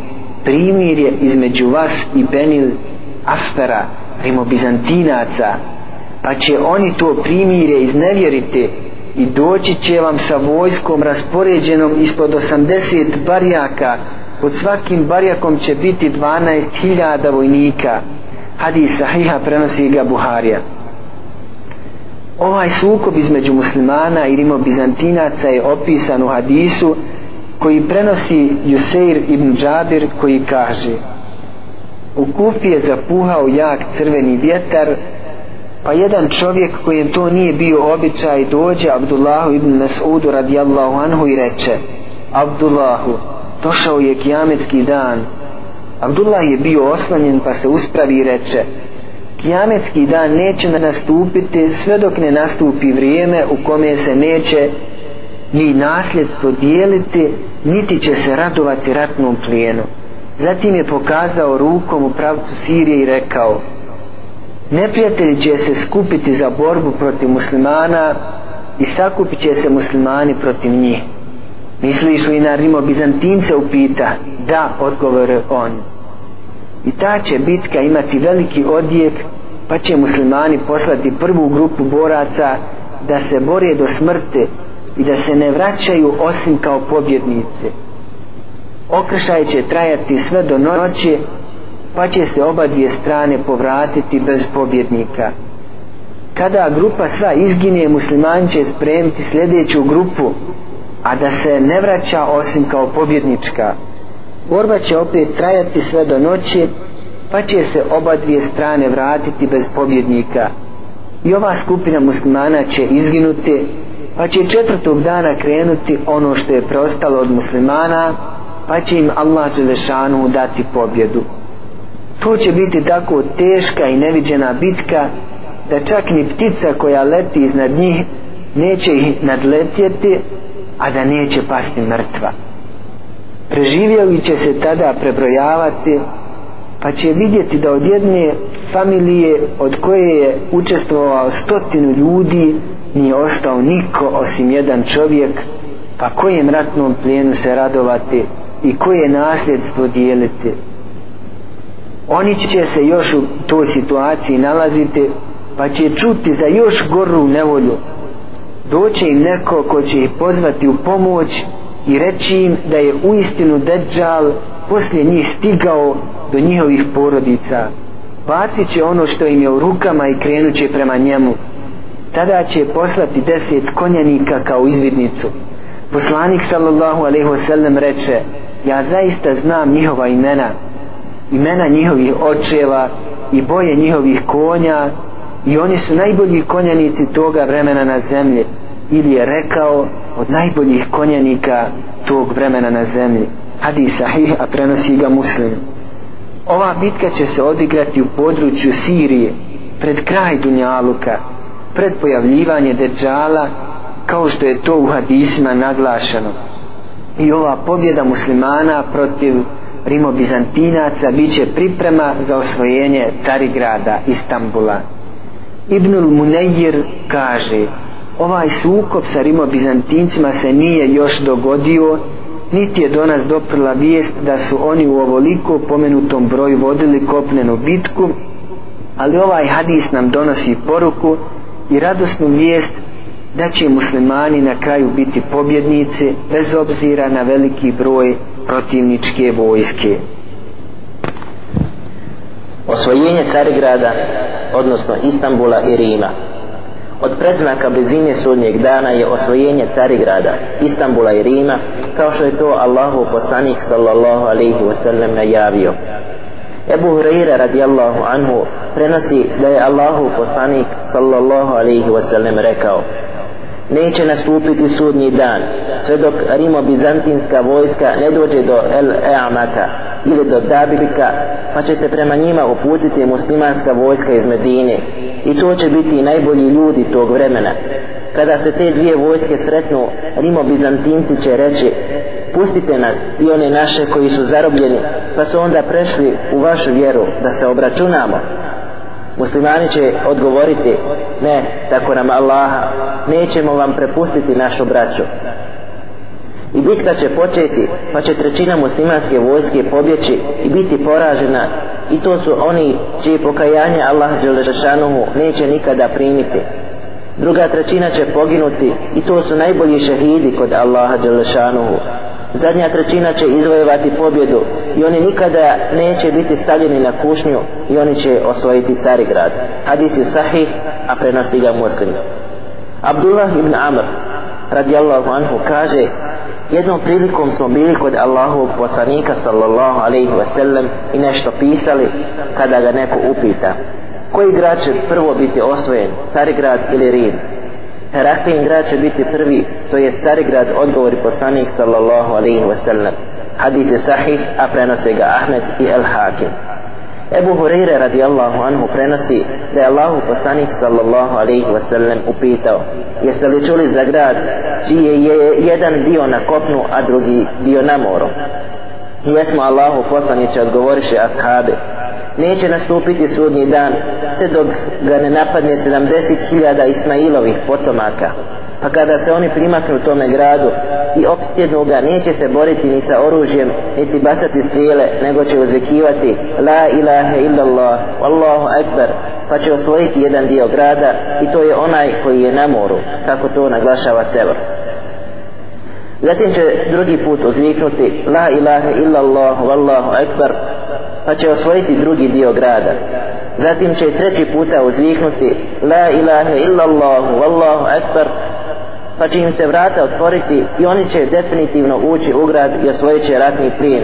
primirje između vas i Benil Aspera, rimobizantinaca pa će oni to primirje iznevjeriti i doći će vam sa vojskom raspoređenom ispod 80 barjaka pod svakim barjakom će biti 12.000 vojnika hadis sahiha prenosi ga Buharija. Ovaj sukob između muslimana i rimo-bizantinaca je opisan u hadisu koji prenosi Juseir ibn Džabir koji kaže u Kufi je zapuhao jak crveni vjetar pa jedan čovjek kojem to nije bio običaj dođe Abdullahu ibn Mas'udu radijallahu anhu i reče Abdullahu došao je kijametski dan Abdullah je bio oslanjen pa se uspravi i reče Kijametski dan neće nastupiti sve dok ne nastupi vrijeme u kome se neće ni nasljedstvo dijeliti niti će se radovati ratnom plijenu. Zatim je pokazao rukom u pravcu Sirije i rekao neprijatelji će se skupiti za borbu protiv muslimana i sakupit će se muslimani protiv njih. Misliš li na Rimo Bizantince upita. Da odgovore on i ta će bitka imati veliki odjek pa će muslimani poslati prvu grupu boraca da se bore do smrti i da se ne vraćaju osim kao pobjednice okršaj će trajati sve do noći pa će se oba dvije strane povratiti bez pobjednika. Kada grupa sva izgine muslimani će spremiti sljedeću grupu a da se ne vraća osim kao pobjednička borba će opet trajati sve do noći pa će se oba dvije strane vratiti bez pobjednika. I ova skupina muslimana će izginuti pa će četvrtog dana krenuti ono što je preostalo od muslimana pa će im Allah Đelešanu dati pobjedu. To će biti tako teška i neviđena bitka da čak ni ptica koja leti iznad njih neće ih nadletjeti a da neće pasti mrtva preživjeli će se tada prebrojavati pa će vidjeti da od jedne familije od koje je učestvovao stotinu ljudi nije ostao niko osim jedan čovjek pa kojem ratnom plijenu se radovati i koje nasljedstvo dijeliti. Oni će se još u toj situaciji nalaziti pa će čuti za još goru nevolju. Doće im neko ko će ih pozvati u pomoć i reći im da je uistinu Deđal poslije njih stigao do njihovih porodica. Bacit će ono što im je u rukama i krenut će prema njemu. Tada će poslati deset konjanika kao izvidnicu. Poslanik sallallahu alaihi wasallam reče ja zaista znam njihova imena imena njihovih očeva i boje njihovih konja i oni su najbolji konjanici toga vremena na zemlji. Ili je rekao od najboljih konjanika tog vremena na zemlji. Hadis sahih a prenosi ga muslim. Ova bitka će se odigrati u području Sirije pred kraj Dunjaluka pred pojavljivanje Deđala kao što je to u hadisima naglašeno. I ova pobjeda muslimana protiv Rimo-Bizantinaca bit će priprema za osvojenje Tarigrada Istambula. Ibnul Munejir kaže ovaj sukob sa Rimo-Bizantincima se nije još dogodio niti je do nas doprla vijest da su oni u ovoliko pomenutom broju vodili kopnenu bitku ali ovaj hadis nam donosi poruku i radosnu vijest da će muslimani na kraju biti pobjednici bez obzira na veliki broj protivničke vojske.
Osvojenje Carigrada odnosno Istambula i Rima od predznaka blizine sudnjeg dana je osvojenje Carigrada, Istambula i Rima, kao što je to Allahu poslanik sallallahu alaihi wasallam najavio. Ebu Hureyre radijallahu anhu prenosi da je Allahu poslanik sallallahu alaihi wasallam rekao neće nastupiti sudnji dan sve dok Rimo-Bizantinska vojska ne dođe do El Eamata ili do Dabika pa će se prema njima uputiti muslimanska vojska iz Medine. I to će biti najbolji ljudi tog vremena. Kada se te dvije vojske sretnu Rimo-Bizantinci će reći pustite nas i one naše koji su zarobljeni pa su onda prešli u vašu vjeru da se obračunamo muslimani će odgovoriti ne, tako nam Allaha nećemo vam prepustiti našu braću. I bitka će početi pa će trećina muslimanske vojske pobjeći i biti poražena. I to su oni čije pokajanje Allah Đelešanuhu neće nikada primiti druga trećina će poginuti i to su najbolji šehidi kod Allaha Đelešanuhu zadnja trećina će izvojevati pobjedu i oni nikada neće biti stavljeni na kušnju i oni će osvojiti Carigrad. Hadis je sahih, a prenosi ga muslim. Abdullah ibn Amr radijallahu anhu kaže jednom prilikom smo bili kod Allahovog poslanika sallallahu alaihi wasallam i nešto pisali kada ga neko upita koji grad će prvo biti osvojen Carigrad ili Rim Heraklin grad će biti prvi, to je stari grad, odgovori poslanik sallallahu alaihi wa sallam. Hadith je sahih, a prenose ga Ahmed i El Hakim. Ebu Hureyre radijallahu anhu prenosi da je Allahu poslanik sallallahu alaihi wa sallam upitao jeste li čuli za grad čiji je jedan dio na kopnu a drugi dio na moru jesmo Allahu poslaniće odgovoriše ashabi neće nastupiti sudnji dan sve dok ga ne napadne 70.000 Ismailovih potomaka. Pa kada se oni primaknu tome gradu i opstjednu ga neće se boriti ni sa oružjem niti bacati strijele nego će uzvikivati la ilaha illallah wallahu akbar pa će osvojiti jedan dio grada i to je onaj koji je na moru kako to naglašava Sevr Zatim će drugi put uzviknuti La ilaha illallah wallahu akbar pa će osvojiti drugi dio grada zatim će treći puta uzviknuti La ilaha illallah, wallahu akbar pa će im se vrata otvoriti i oni će definitivno ući u grad i osvojit će ratni plin.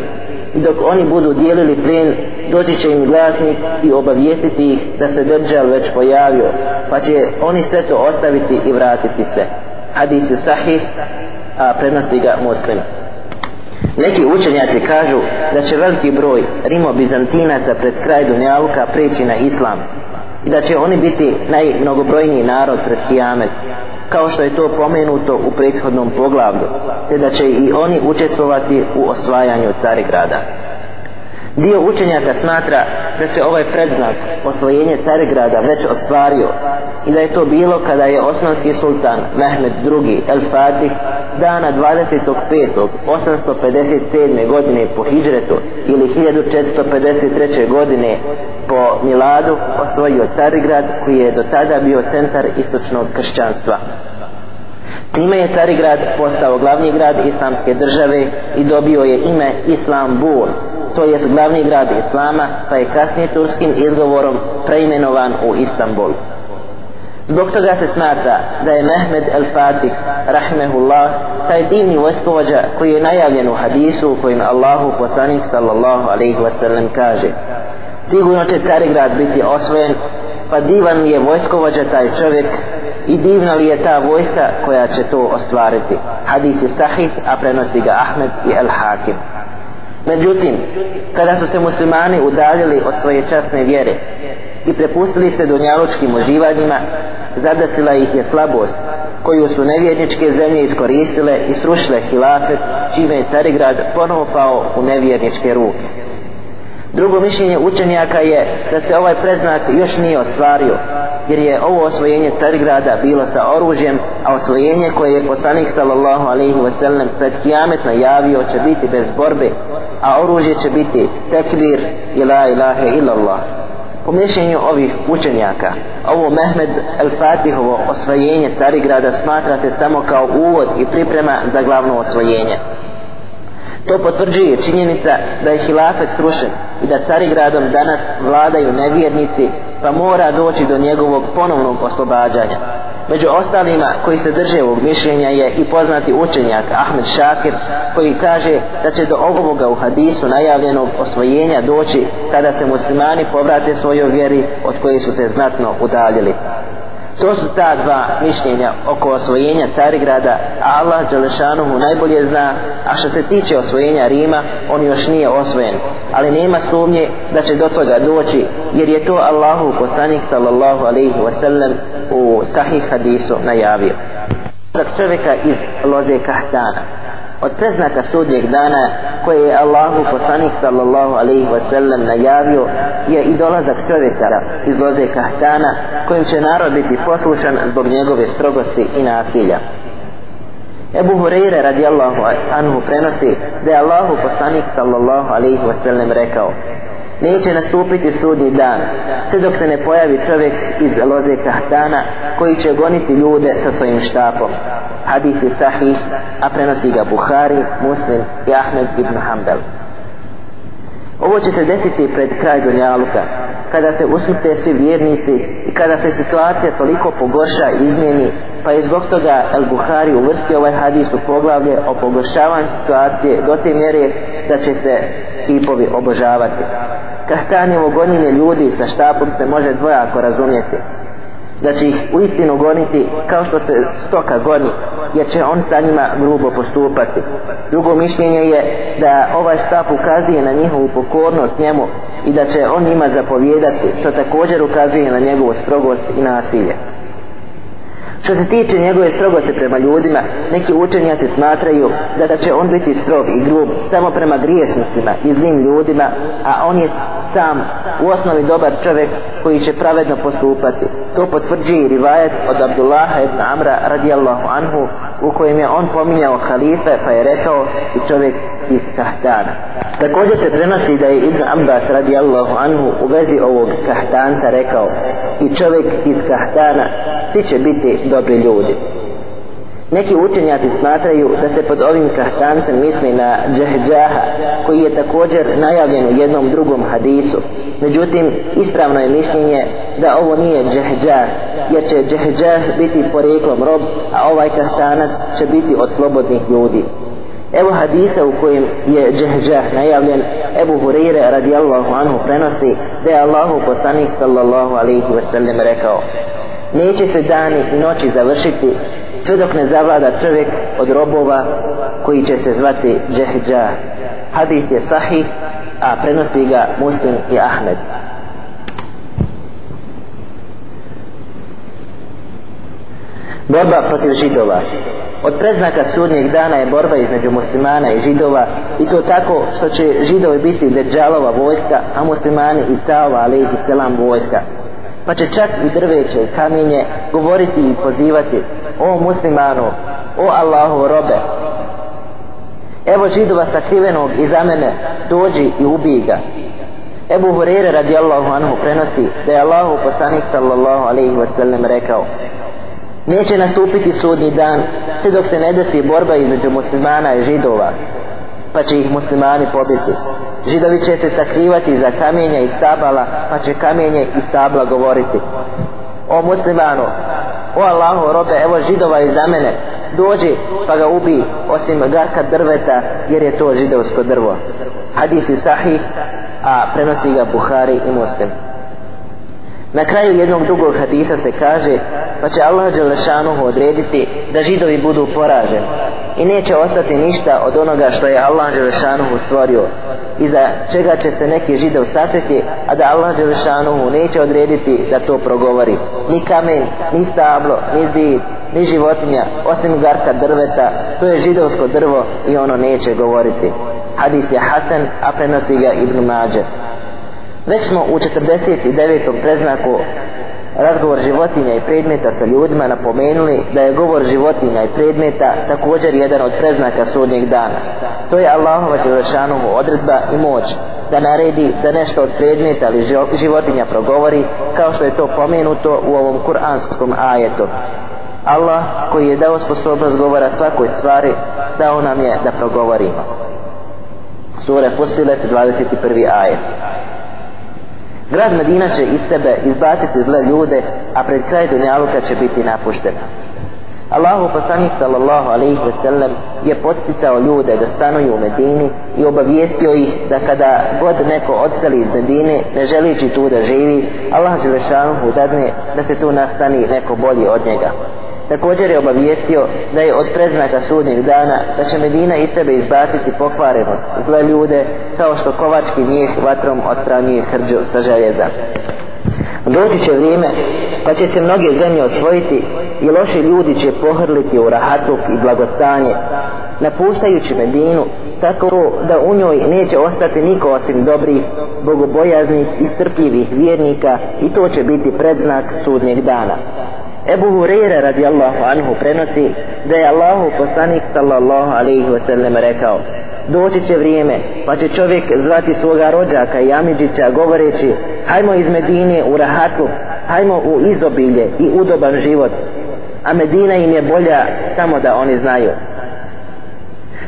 i dok oni budu dijelili plin, doći će im glasnik i obavijestiti ih da se Dajjal već pojavio pa će oni sve to ostaviti i vratiti se hadis je sahih a prenosi ga muslim. Neki učenjaci kažu da će veliki broj Rimo-Bizantinaca pred kraj Dunjaluka preći na islam i da će oni biti najmnogobrojniji narod pred kijamet kao što je to pomenuto u prethodnom poglavlju te da će i oni učestvovati u osvajanju Carigrada dio učenjaka smatra da se ovaj predznak osvojenje Carigrada već ostvario i da je to bilo kada je osmanski sultan Mehmed II El Fatih dana 25.857. godine po Hidžretu ili 1453. godine po Miladu osvojio Carigrad koji je do tada bio centar istočnog kršćanstva. Time je Carigrad postao glavni grad islamske države i dobio je ime Islambul, to je glavni grad Islama, pa je kasnije turskim izgovorom preimenovan u Istanbul. Zbog toga se smatra da je Mehmed el Fatih, rahmehullah, taj divni vojskovođa koji je najavljen u hadisu u kojim Allahu poslanik sallallahu alaihi wasallam kaže Sigurno će Carigrad biti osvojen, pa divan je vojskovođa taj čovjek i divna li je ta vojska koja će to ostvariti. Hadis je sahih, a prenosi ga Ahmed i El Hakim. Međutim, kada su se muslimani udaljili od svoje časne vjere i prepustili se dunjalučkim uživanjima, zadasila ih je slabost koju su nevjerničke zemlje iskoristile i srušile hilafet, čime je Carigrad ponovo pao u nevjerničke ruke. Drugo mišljenje učenjaka je da se ovaj preznak još nije ostvario, jer je ovo osvojenje Carigrada bilo sa oružjem, a osvojenje koje je poslanik sallallahu alaihi wasallam pred kijamet najavio će biti bez borbe, a oružje će biti tekbir i la ilaha illallah. Po mišljenju ovih učenjaka, ovo Mehmed El Fatihovo osvojenje Carigrada smatra se samo kao uvod i priprema za glavno osvojenje. To potvrđuje činjenica da je hilafet srušen i da Carigradom danas vladaju nevjernici pa mora doći do njegovog ponovnog oslobađanja. Među ostalima koji se drže ovog mišljenja je i poznati učenjak Ahmed Šakir koji kaže da će do ovoga u hadisu najavljenog osvojenja doći kada se muslimani povrate svojoj vjeri od koje su se znatno udaljili. To su ta dva mišljenja oko osvojenja Carigrada, a Allah Đelešanuhu najbolje zna, a što se tiče osvojenja Rima, on još nije osvojen. Ali nema sumnje da će do toga doći, jer je to Allahu poslanik sallallahu alaihi wasallam u sahih hadisu najavio. Čovjeka iz loze Kahtana od preznaka sudnjeg dana koje je Allahu poslanik sallallahu alaihi wa sallam najavio je i dolazak čovjeka iz loze kahtana kojim će narod biti poslušan zbog njegove strogosti i nasilja. Ebu Hureyre radijallahu anhu prenosi da je Allahu poslanik sallallahu alaihi wa sallam rekao neće nastupiti sudni dan sve dok se ne pojavi čovjek iz loze kahtana koji će goniti ljude sa svojim štapom hadis je sahih a prenosi ga Buhari, Muslim i Ahmed ibn Hanbel. ovo će se desiti pred kraj Dunjaluka kada se usmrte svi vjernici i kada se situacija toliko pogorša i izmijeni pa je zbog toga El Buhari uvrstio ovaj hadis u poglavlje o pogoršavanju situacije do te mjere da će se kipovi obožavati. Kahtanjevo gonjenje ljudi sa štapom se može dvojako razumjeti. Da će ih u istinu goniti kao što se stoka goni jer će on sa njima grubo postupati. Drugo mišljenje je da ovaj štap ukazuje na njihovu pokornost njemu i da će on njima zapovjedati što također ukazuje na njegovu strogost i nasilje. Što se tiče njegove strogosti prema ljudima, neki učenjaci smatraju da, da će on biti strog i grub samo prema griješnostima i zlim ljudima, a on je sam u osnovi dobar čovjek koji će pravedno postupati. To potvrđuje i rivajet od Abdullaha ibn Amra radijallahu anhu u kojem je on pominjao halife pa je rekao i čovjek iz Kahtana. Također se prenosi da je Ibn Abbas radijallahu anhu u vezi ovog Kahtanca rekao i čovjek iz Kahtana svi će biti dobri ljudi. Neki učenjaci smatraju da se pod ovim kahtancem misli na džehđaha koji je također najavljen u jednom drugom hadisu. Međutim, ispravno je mišljenje da ovo nije džehđah jer će džehđah biti poreklom rob, a ovaj kahtanac će biti od slobodnih ljudi. Evo hadisa u kojem je džehđah najavljen, Ebu Hurire radijallahu anhu prenosi da je Allahu poslanik sallallahu alaihi wasallam rekao Neće se dani i noći završiti sve dok ne zavlada čovjek od robova koji će se zvati džehidža. Hadis je sahih, a prenosi ga Muslim i Ahmed. Borba protiv židova Od preznaka sudnjeg dana je borba između muslimana i židova i to tako što će židovi biti deđalova vojska, a muslimani i stavova alaihi selam vojska. Pa će čak i drveće i kamenje govoriti i pozivati o muslimanu, o Allahu robe. Evo židova sakrivenog iza mene, dođi i ubij ga. Ebu Hurere radijallahu anhu prenosi da je Allahu poslanik sallallahu alaihi wasallam rekao neće nastupiti sudni dan sve dok se ne desi borba između muslimana i židova pa će ih muslimani pobiti židovi će se sakrivati za kamenja i stabala pa će kamenje i stabla govoriti. O muslimanu o Allahu robe evo židova iza mene. Dođi pa ga ubi osim garka drveta jer je to židovsko drvo. Hadis je sahih a prenosi ga Buhari i Muslim. Na kraju jednog drugog hadisa se kaže pa će Allah Đelešanuhu odrediti da židovi budu poraženi i neće ostati ništa od onoga što je Allah Đelešanuhu stvorio i za čega će se neki židov sakriti a da Allah Đelešanuhu neće odrediti da to progovori. Ni kamen, ni stablo, ni zid, ni životinja osim garka drveta to je židovsko drvo i ono neće govoriti. Hadis je Hasan a prenosi ga Ibn Mađer Već smo u 49. preznaku razgovor životinja i predmeta sa ljudima napomenuli da je govor životinja i predmeta također jedan od preznaka sudnjeg dana. To je Allahova Đelešanovu odredba i moć da naredi da nešto od predmeta ili životinja progovori kao što je to pomenuto u ovom kuranskom ajetu. Allah koji je dao sposobnost govora svakoj stvari dao nam je da progovorimo. Sura Fusilet 21. ajet. Grad Medina će iz sebe izbaciti zle ljude, a pred kraj Dunjaluka će biti napuštena. Allahu poslanik sallallahu alaihi ve sellem je podsticao ljude da stanuju u Medini i obavijestio ih da kada god neko odseli iz Medine ne želići tu da živi, Allah Đelešanuhu dadne da se tu nastani neko bolji od njega. Također je obavijestio da je od preznaka sudnjeg dana da će Medina iz sebe izbaciti pokvarenost zle ljude kao što kovački njih vatrom odstranjuje hrđu sa željeza. Doći će vrijeme pa će se mnoge zemlje osvojiti i loši ljudi će pohrliti u rahatuk i blagostanje napuštajući Medinu tako da u njoj neće ostati niko osim dobrih, bogobojaznih i strpljivih vjernika i to će biti predznak sudnjeg dana. Ebu Hureyre radijallahu anhu prenosi da je Allahu poslanik sallallahu alaihi wasallam rekao doći će vrijeme pa će čovjek zvati svoga rođaka i Amidžića govoreći hajmo iz Medine u rahatu hajmo u izobilje i udoban život a Medina im je bolja samo da oni znaju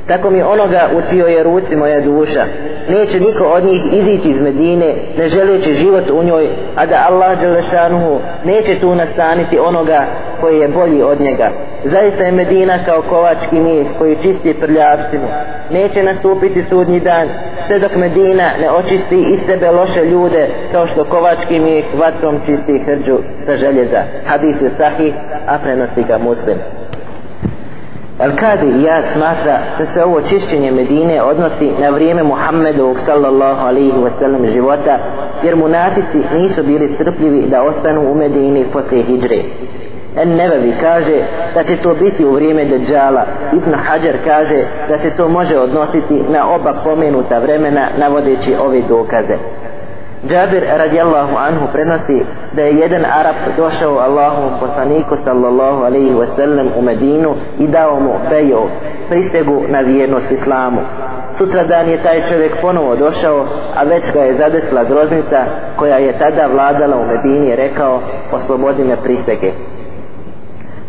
tako mi onoga u čijoj je ruci moja duša. Neće niko od njih izići iz Medine ne želeći život u njoj a da Allah Đelešanuhu neće tu nastaniti onoga koji je bolji od njega. Zaista je Medina kao kovački mijeh koji čisti prljavštinu. Neće nastupiti sudnji dan sve dok Medina ne očisti iz sebe loše ljude kao što kovački mijeh vatrom čisti hrđu sa željeza. Hadis je sahih a prenosi ga muslim. Al-Kadi ja smatra da se ovo čišćenje Medine odnosi na vrijeme Muhammedovog sallallahu alaihi wasallam života jer munatici nisu bili strpljivi da ostanu u Medini posle hijre. En Nebevi kaže da će to biti u vrijeme Dejjala. Ibn Hajar kaže da se to može odnositi na oba pomenuta vremena navodeći ove dokaze. Džabir radijallahu anhu prenosi da je jedan Arab došao Allahu poslaniku sallallahu alaihi wasallam u Medinu i dao mu bejo prisegu na vjernost islamu. Sutra dan je taj čovjek ponovo došao, a već ga je zadesla groznica koja je tada vladala u Medini rekao oslobodi me prisege.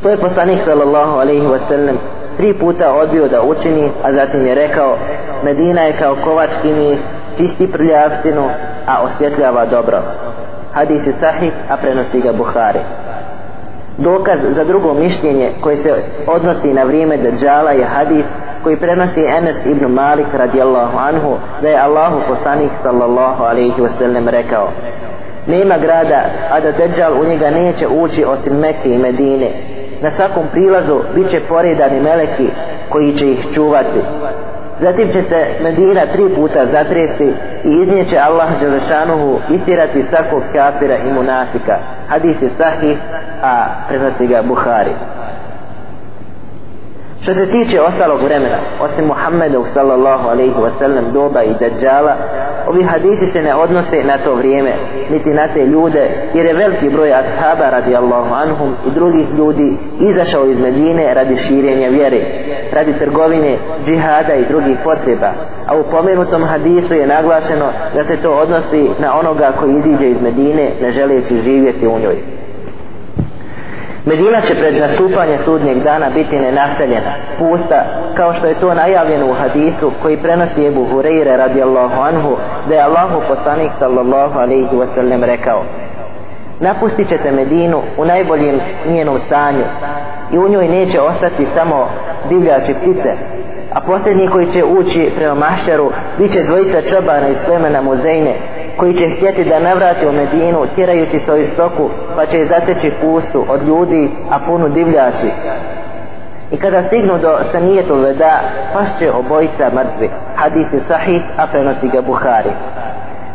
To je poslanik sallallahu alaihi wasallam tri puta odbio da učini, a zatim je rekao Medina je kao kovački mis čisti prljavštinu, a osvjetljava dobro. Hadis je sahih, a prenosi ga Buhari. Dokaz za drugo mišljenje koje se odnosi na vrijeme Dajjala je hadis koji prenosi Enes ibn Malik radijallahu anhu da je Allahu poslanik sallallahu alaihi wasallam rekao nema grada a da Dajjal u njega neće ući osim Mekke i Medine na svakom prilazu bit će poredani meleki koji će ih čuvati Zatim će se Medina tri puta zatresti i iznjeće Allah Đelešanuhu istirati svakog kafira i munafika. Hadis je sahih, a prenosi ga Buhari. Što se tiče ostalog vremena, osim Muhammedov sallallahu alaihi wasallam doba i dađala, ovi hadisi se ne odnose na to vrijeme, niti na te ljude, jer je veliki broj ashaba radi Allahu anhum i drugih ljudi izašao iz Medine radi širenja vjere, radi trgovine, džihada i drugih potreba. A u pomenutom hadisu je naglašeno da se to odnosi na onoga koji iziđe iz Medine ne želeći živjeti u njoj. Medina će pred nastupanje sudnjeg dana biti nenaseljena, pusta, kao što je to najavljeno u hadisu koji prenosi Ebu Hureyre radijallahu anhu, da je Allahu poslanik sallallahu alaihi wasallam rekao Napustit ćete Medinu u najboljem njenom stanju i u njoj neće ostati samo divljači ptice, a posljednji koji će ući prema mašćaru bit će dvojica čobana iz plemena muzejne koji će htjeti da navrati u Medinu tjerajući svoju stoku pa će zateći pustu od ljudi a punu divljači. I kada stignu do sanijetu veda pašće obojica mrtvi. Hadis je sahih a prenosi ga Buhari.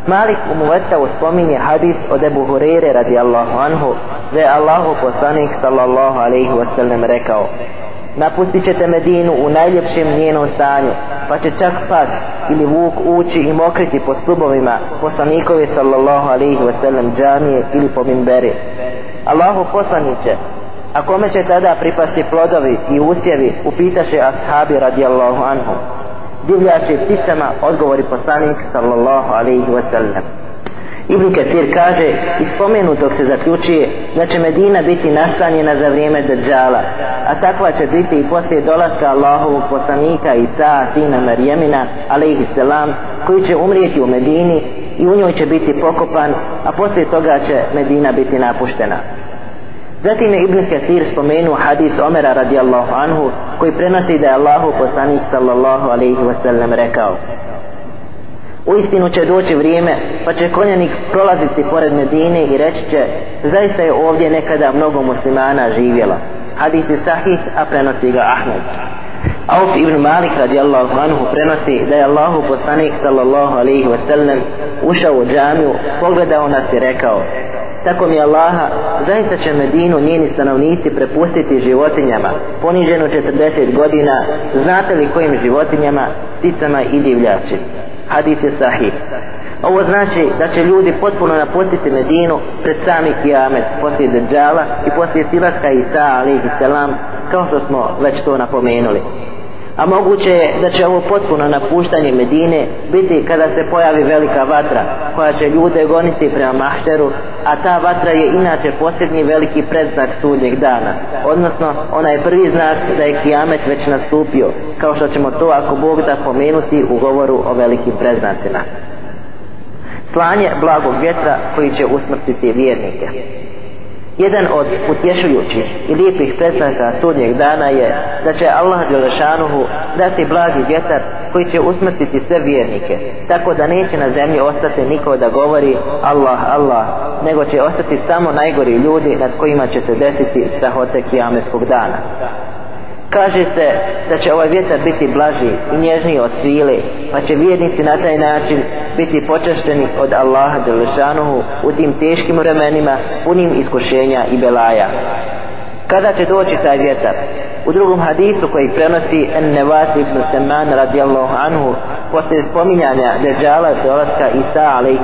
Malik u Muvetavu spominje hadis od Ebu Hurere radijallahu anhu da je Allahu poslanik sallallahu alaihi wasallam rekao napustit ćete Medinu u najljepšem njenom stanju, pa će čak pas ili vuk ući i mokriti po stubovima poslanikovi sallallahu alaihi wasallam džamije ili po mimberi. Allahu poslaniće, a kome će tada pripasti plodovi i usjevi, upitaše ashabi radijallahu anhum. Divljače pticama odgovori poslanik sallallahu alaihi wasallam. Ibn Kathir kaže iz spomenutog se zaključuje da će Medina biti nastanjena za vrijeme Dajjala a takva će biti i poslije dolaska Allahovog poslanika Isa, sina Marijemina alaihisselam, koji će umrijeti u Medini i u njoj će biti pokopan a poslije toga će Medina biti napuštena. Zatim je Ibn Kathir spomenuo hadis Omera radijallahu anhu koji prenosi da je Allahu poslanik sallallahu alaihi wasallam rekao U istinu će doći vrijeme, pa će konjanik prolaziti pored Medine i reći će, zaista je ovdje nekada mnogo muslimana živjela. Hadis je sahih, a prenosi ga Ahmed. Auf ibn Malik radijallahu anhu prenosi da je Allahu poslanik sallallahu alaihi wa sallam ušao u džamiju, pogledao nas i rekao, tako mi Allaha, zaista će Medinu njeni stanovnici prepustiti životinjama, poniženo 40 godina, znate li kojim životinjama, pticama i divljači? Hadis je sahih. Ovo znači da će ljudi potpuno napustiti Medinu pred sami Kijamet, poslije Dejjala i poslije Silaska Isa alaihi selam kao što smo već to napomenuli a moguće je da će ovo potpuno napuštanje Medine biti kada se pojavi velika vatra koja će ljude goniti prema mahšeru a ta vatra je inače posljednji veliki predznak sudnjeg dana odnosno ona je prvi znak da je kijamet već nastupio kao što ćemo to ako Bog da pomenuti u govoru o velikim predznacima. Slanje blagog vjetra koji će usmrtiti vjernike. Jedan od utješujućih i lijepih predstavka sudnjeg dana je da će Allah Đelešanuhu dati blagi vjetar koji će usmrtiti sve vjernike, tako da neće na zemlji ostati niko da govori Allah, Allah, nego će ostati samo najgori ljudi nad kojima će se desiti strahote kijameskog dana. Kaže se da će ovaj vjetar biti blaži i nježniji od svile, pa će vjernici na taj način biti počašteni od Allaha Đelešanuhu u tim teškim vremenima punim iskušenja i belaja. Kada će doći taj vjetar? U drugom hadisu koji prenosi An-Nevas ibn Seman radijallahu anhu poslije spominjanja Deđala dolaska Isa alaihi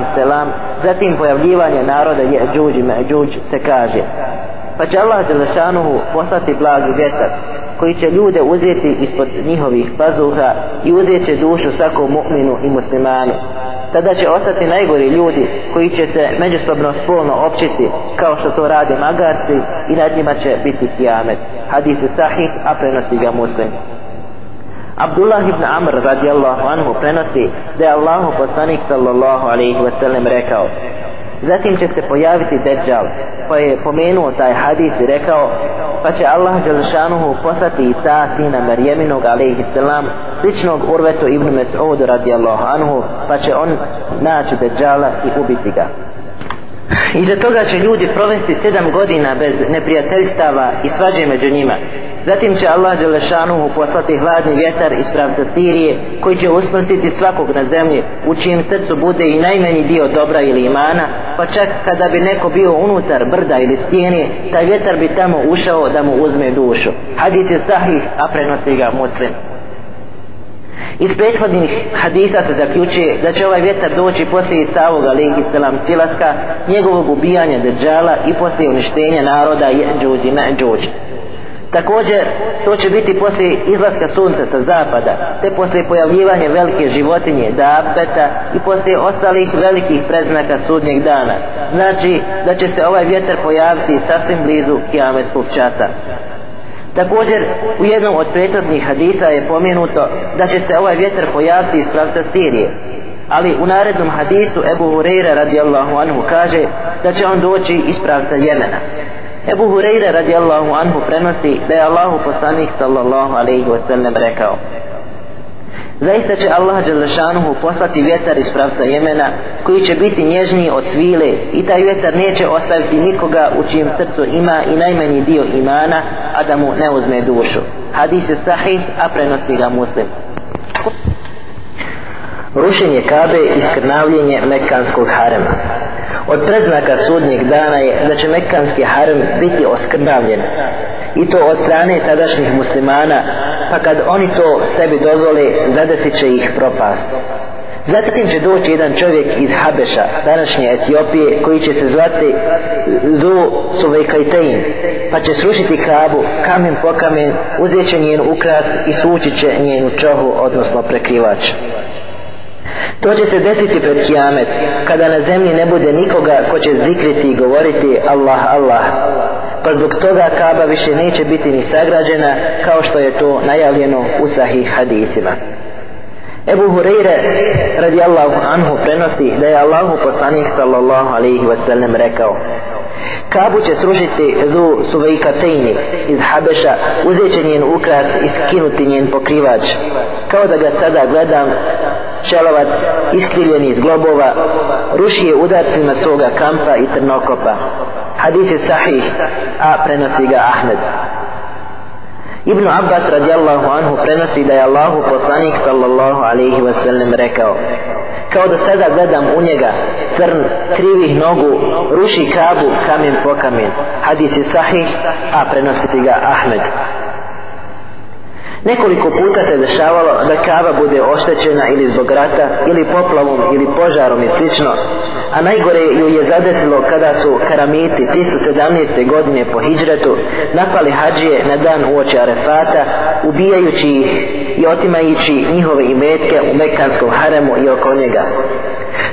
zatim pojavljivanje naroda Jeđuđ i Međuđ se kaže pa će Allah Đelešanuhu poslati blagi vjetar koji će ljude uzeti ispod njihovih pazuha i uzet će dušu svakom mu'minu i muslimanu tada će ostati najgori ljudi koji će se međusobno spolno općiti kao što to rade magarci i nad njima će biti kijamet. Hadis je sahih, a prenosi ga muslim. Abdullah ibn Amr radijallahu anhu prenosi da je Allahu poslanik sallallahu alaihi wa sallam rekao Zatim će se pojaviti Dejjal, pa je pomenuo taj hadis i rekao, pa će Allah Đelšanuhu poslati Isa sina Marijeminog alaihi salam, sličnog Urvetu ibn Mes'udu radijallahu anhu, pa će on naći Dejjala i ubiti ga. Iza toga će ljudi provesti sedam godina bez neprijateljstava i svađe među njima. Zatim će Allah Đelešanuhu poslati hladni vjetar iz pravca Sirije koji će usmrtiti svakog na zemlji u čijem srcu bude i najmanji dio dobra ili imana pa čak kada bi neko bio unutar brda ili stijene taj vjetar bi tamo ušao da mu uzme dušu. Hadis je sahih a prenosi ga muslim. Iz prethodnih hadisa se zaključuje da će ovaj vjetar doći poslije Isavog alihi selam silaska, njegovog ubijanja deđala i poslije uništenja naroda Jeđuđ i Međuđ. Također, to će biti poslije izlaska sunca sa zapada, te poslije pojavljivanja velike životinje, dabeta i poslije ostalih velikih predznaka sudnjeg dana. Znači, da će se ovaj vjetar pojaviti sasvim blizu kiametskog časa. Također, u jednom od prethodnih hadisa je pomenuto da će se ovaj vjetar pojaviti iz pravca Sirije. Ali u narednom hadisu Ebu Hureyre radijallahu anhu kaže da će on doći iz pravca Jemena. Ebu Hureyre radijallahu anhu prenosi da je Allahu poslanik sallallahu alaihi wasallam rekao Zaista će Allah Đelešanuhu poslati vjetar iz pravca Jemena koji će biti nježniji od svile i taj vjetar neće ostaviti nikoga u čijem srcu ima i najmanji dio imana a da mu ne uzme dušu. Hadis je sahih, a prenosi ga muslim. Rušenje Kabe i skrnavljenje Mekanskog harema Od preznaka sudnjeg dana je da će Mekanski harem biti oskrnavljen i to od strane tadašnjih muslimana pa kad oni to sebi dozvole zadesit će ih propast Zatim će doći jedan čovjek iz Habeša, današnje Etiopije, koji će se zvati Zu Suvejkajtein, pa će srušiti Kabu, kamen po kamen, uzet će njen ukras i sući će njenu čohu, odnosno prekrivač. To će se desiti pred kijamet, kada na zemlji ne bude nikoga ko će zikriti i govoriti Allah, Allah. Pa zbog toga Kaba više neće biti ni sagrađena kao što je to najavljeno u sahih hadisima. Ebu Hureyre radijallahu anhu prenosi da je Allahu poslanik sallallahu alaihi wasallam rekao Kabu će srušiti zu suvejka tejni iz Habeša, uzet će njen ukras i skinuti njen pokrivač. Kao da ga sada gledam, čelovac iskrivljeni iz globova, ruši je udarcima svoga kampa i trnokopa. Hadis je sahih, a prenosi ga Ahmed. Ibn Abbas radijallahu anhu prenosi da je Allahu poslanik sallallahu alaihi wasallam rekao kao da sada gledam u njega crn krivih nogu ruši kabu kamen po kamen hadis je sahih a prenositi ga Ahmed Nekoliko puta se dešavalo da kava bude oštećena ili zbog rata, ili poplavom, ili požarom i slično, a najgore ju je zadesilo kada su karamiti 317. godine po hijđretu napali hađije na dan uoči Arefata, ubijajući ih i otimajući njihove imetke u Mekanskom haremu i oko njega.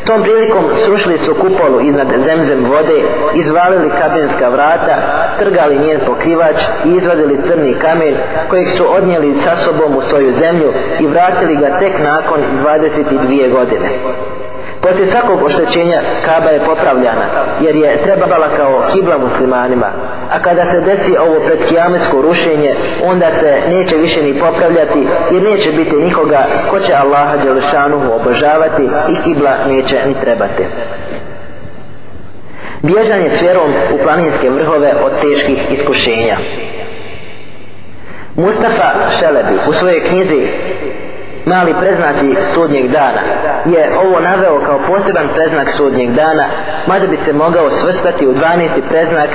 Tom prilikom srušili su kupolu iznad zemzem vode, izvalili kabinska vrata, trgali njen pokrivač i izvadili crni kamen kojeg su odnijeli sa sobom u svoju zemlju i vratili ga tek nakon 22 godine. Poslije svakog oštećenja Kaba je popravljana, jer je trebala kao kibla muslimanima. A kada se desi ovo predkijametsko rušenje, onda se neće više ni popravljati, jer neće biti nikoga ko će Allaha Đelešanuhu obožavati i kibla neće ni trebati. Bježanje s vjerom u planinske vrhove od teških iskušenja. Mustafa Šelebi u svojoj knjizi mali preznaci sudnjeg dana je ovo naveo kao poseban preznak sudnjeg dana mada bi se mogao svrstati u 12. preznak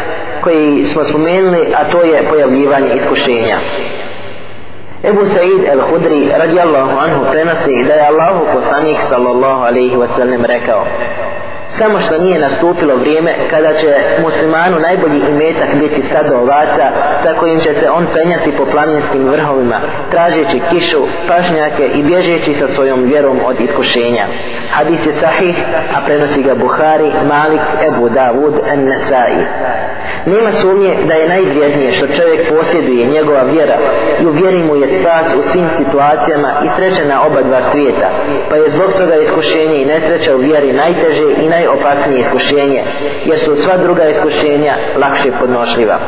koji smo spomenuli a to je pojavljivanje iskušenja Ebu Sa'id el-Hudri radijallahu anhu prenosi da je Allahu poslanik sallallahu alaihi wasallam rekao samo što nije nastupilo vrijeme kada će muslimanu najbolji imetak biti sad ovaca sa kojim će se on penjati po planinskim vrhovima tražeći kišu, pašnjake i bježeći sa svojom vjerom od iskušenja hadis je sahih a prenosi ga Buhari, Malik, Ebu Davud, en Nesai nema sumnje da je najvrijednije što čovjek posjeduje njegova vjera i u vjeri mu je spas u svim situacijama i sreće na oba dva svijeta pa je zbog toga iskušenje i nesreća u vjeri najteže i najopasnije iskušenje jer su sva druga iskušenja lakše podnošljiva.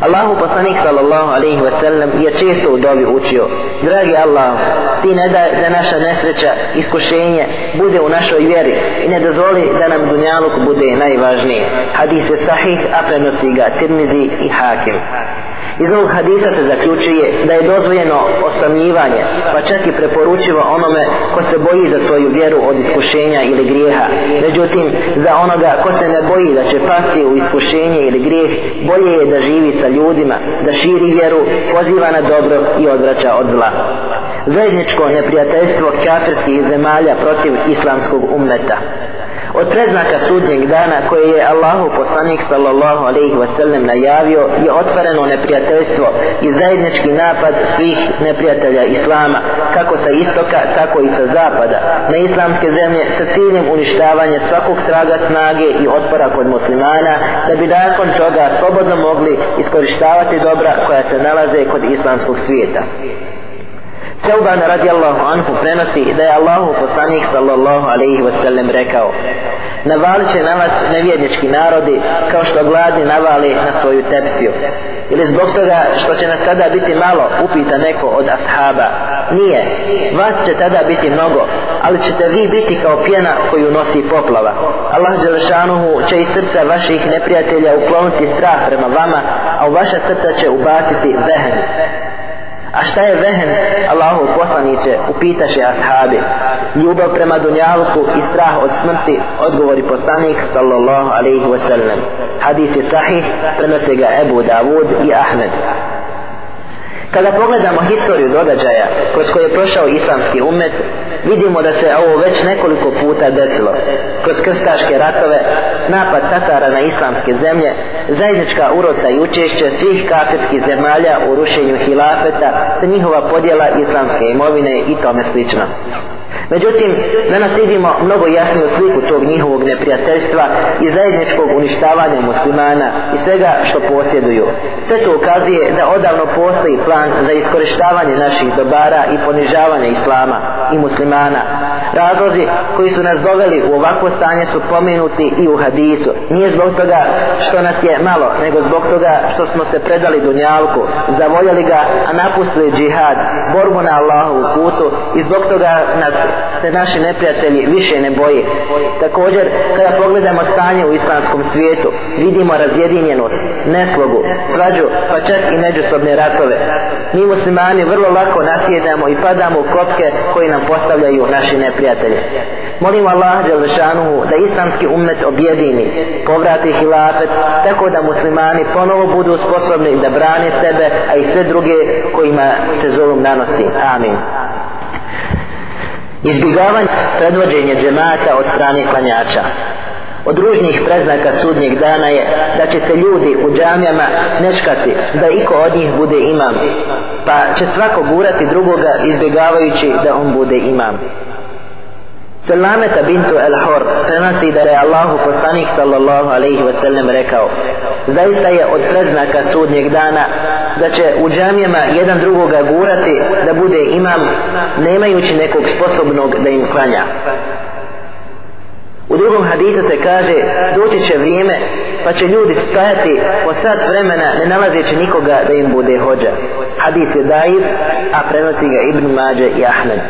Allahu poslanik sallallahu alaihi wa sallam je često u dobi učio Dragi Allah, ti ne da da naša nesreća, iskušenje bude u našoj vjeri i ne dozvoli da nam dunjaluk bude najvažniji. Hadis je sahih, a prenosi ga Tirmizi i Hakim. Iz ovog hadisa se zaključuje da je dozvoljeno osamljivanje, pa čak i preporučivo onome ko se boji za svoju vjeru od iskušenja ili grijeha. Međutim, za onoga ko se ne boji da će pasti u iskušenje ili grijeh, bolje je da živi sa ljudima, da širi vjeru, poziva na dobro i odvraća od zla. Zajedničko neprijateljstvo kafirskih zemalja protiv islamskog umeta od preznaka sudnjeg dana koje je Allahu poslanik sallallahu alaihi wasallam najavio je otvoreno neprijateljstvo i zajednički napad svih neprijatelja Islama kako sa istoka tako i sa zapada na islamske zemlje sa ciljem uništavanja svakog traga snage i otpora kod muslimana da bi nakon toga slobodno mogli iskorištavati dobra koja se nalaze kod islamskog svijeta. Seuban radijallahu anhu prenosi da je Allahu poslanik sallallahu alaihi wasallam rekao Navalit će na vas nevjednički narodi kao što gladni navali na svoju tepsiju. Ili zbog toga što će nas tada biti malo, upita neko od ashaba. Nije, vas će tada biti mnogo, ali ćete vi biti kao pjena koju nosi poplava. Allah Đelešanuhu će iz srca vaših neprijatelja ukloniti strah prema vama, a u vaša srca će ubaciti vehen. A šta je vehen Allahu poslaniće, upitaše ashabi. Ljubav prema dunjalku i strah od smrti, odgovori poslanik sallallahu alaihi wa sallam. Hadis je sahih, prenose ga Ebu Davud i Ahmed. Kada pogledamo historiju događaja kroz koje je prošao islamski umet, vidimo da se ovo već nekoliko puta desilo. Kroz krstaške ratove, napad Tatara na islamske zemlje, zajednička urota i učešće svih kafirskih zemalja u rušenju hilafeta, te njihova podjela islamske imovine i tome slično. Međutim, danas vidimo mnogo jasniju sliku tog njihovog neprijateljstva i zajedničkog uništavanja muslimana i svega što posjeduju. Sve to ukazuje da odavno postoji plan za iskorištavanje naših dobara i ponižavanje islama i muslimana. Razlozi koji su nas doveli u ovakvo stanje su pomenuti i u hadisu. Nije zbog toga što nas je malo, nego zbog toga što smo se predali dunjalku, zavoljali ga, a napustili džihad, borbu na Allahovu putu i zbog toga nas se naši neprijatelji više ne boje. Također, kada pogledamo stanje u islamskom svijetu, vidimo razjedinjenost, neslogu, svađu, pa čak i međusobne ratove. Mi muslimani vrlo lako nasjedamo i padamo u kopke koji nam postavljaju naši neprijatelji. Molimo Allah Đelešanuhu da islamski umet objedini, povrati hilafet, tako da muslimani ponovo budu sposobni da brane sebe, a i sve druge kojima se zulum nanosi. Amin. Izbjegavanje predvođenje džemata od strane klanjača. Od ružnih preznaka sudnjeg dana je da će se ljudi u džamijama nečkati da iko od njih bude imam, pa će svako gurati drugoga izbjegavajući da on bude imam. Selameta bintu El-Hor prenosi da je Allahu poslanik sallallahu alaihi wasallam rekao Zaista je od predznaka sudnjeg dana da će u džamijama jedan drugoga gurati da bude imam nemajući nekog sposobnog da im klanja. U drugom hadisu se kaže doći će vrijeme pa će ljudi stajati po sat vremena ne nalazeći nikoga da im bude hođa. Hadis je dair, a prenosi ga Ibn Mađe i Ahmed.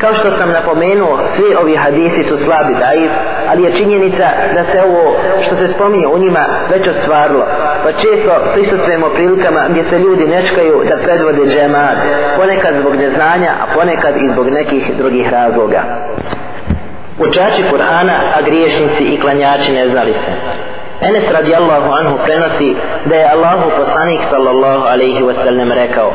Kao što sam napomenuo, svi ovi hadisi su slabi daif, ali je činjenica da se ovo što se spominje u njima već ostvarilo. Pa često prisustvujemo prilikama gdje se ljudi nečkaju da predvode džemad, ponekad zbog neznanja, a ponekad i zbog nekih drugih razloga. Učači Kur'ana, a griješnici i klanjači ne znali se. Enes radijallahu anhu prenosi da je Allahu poslanik sallallahu alaihi wasallam rekao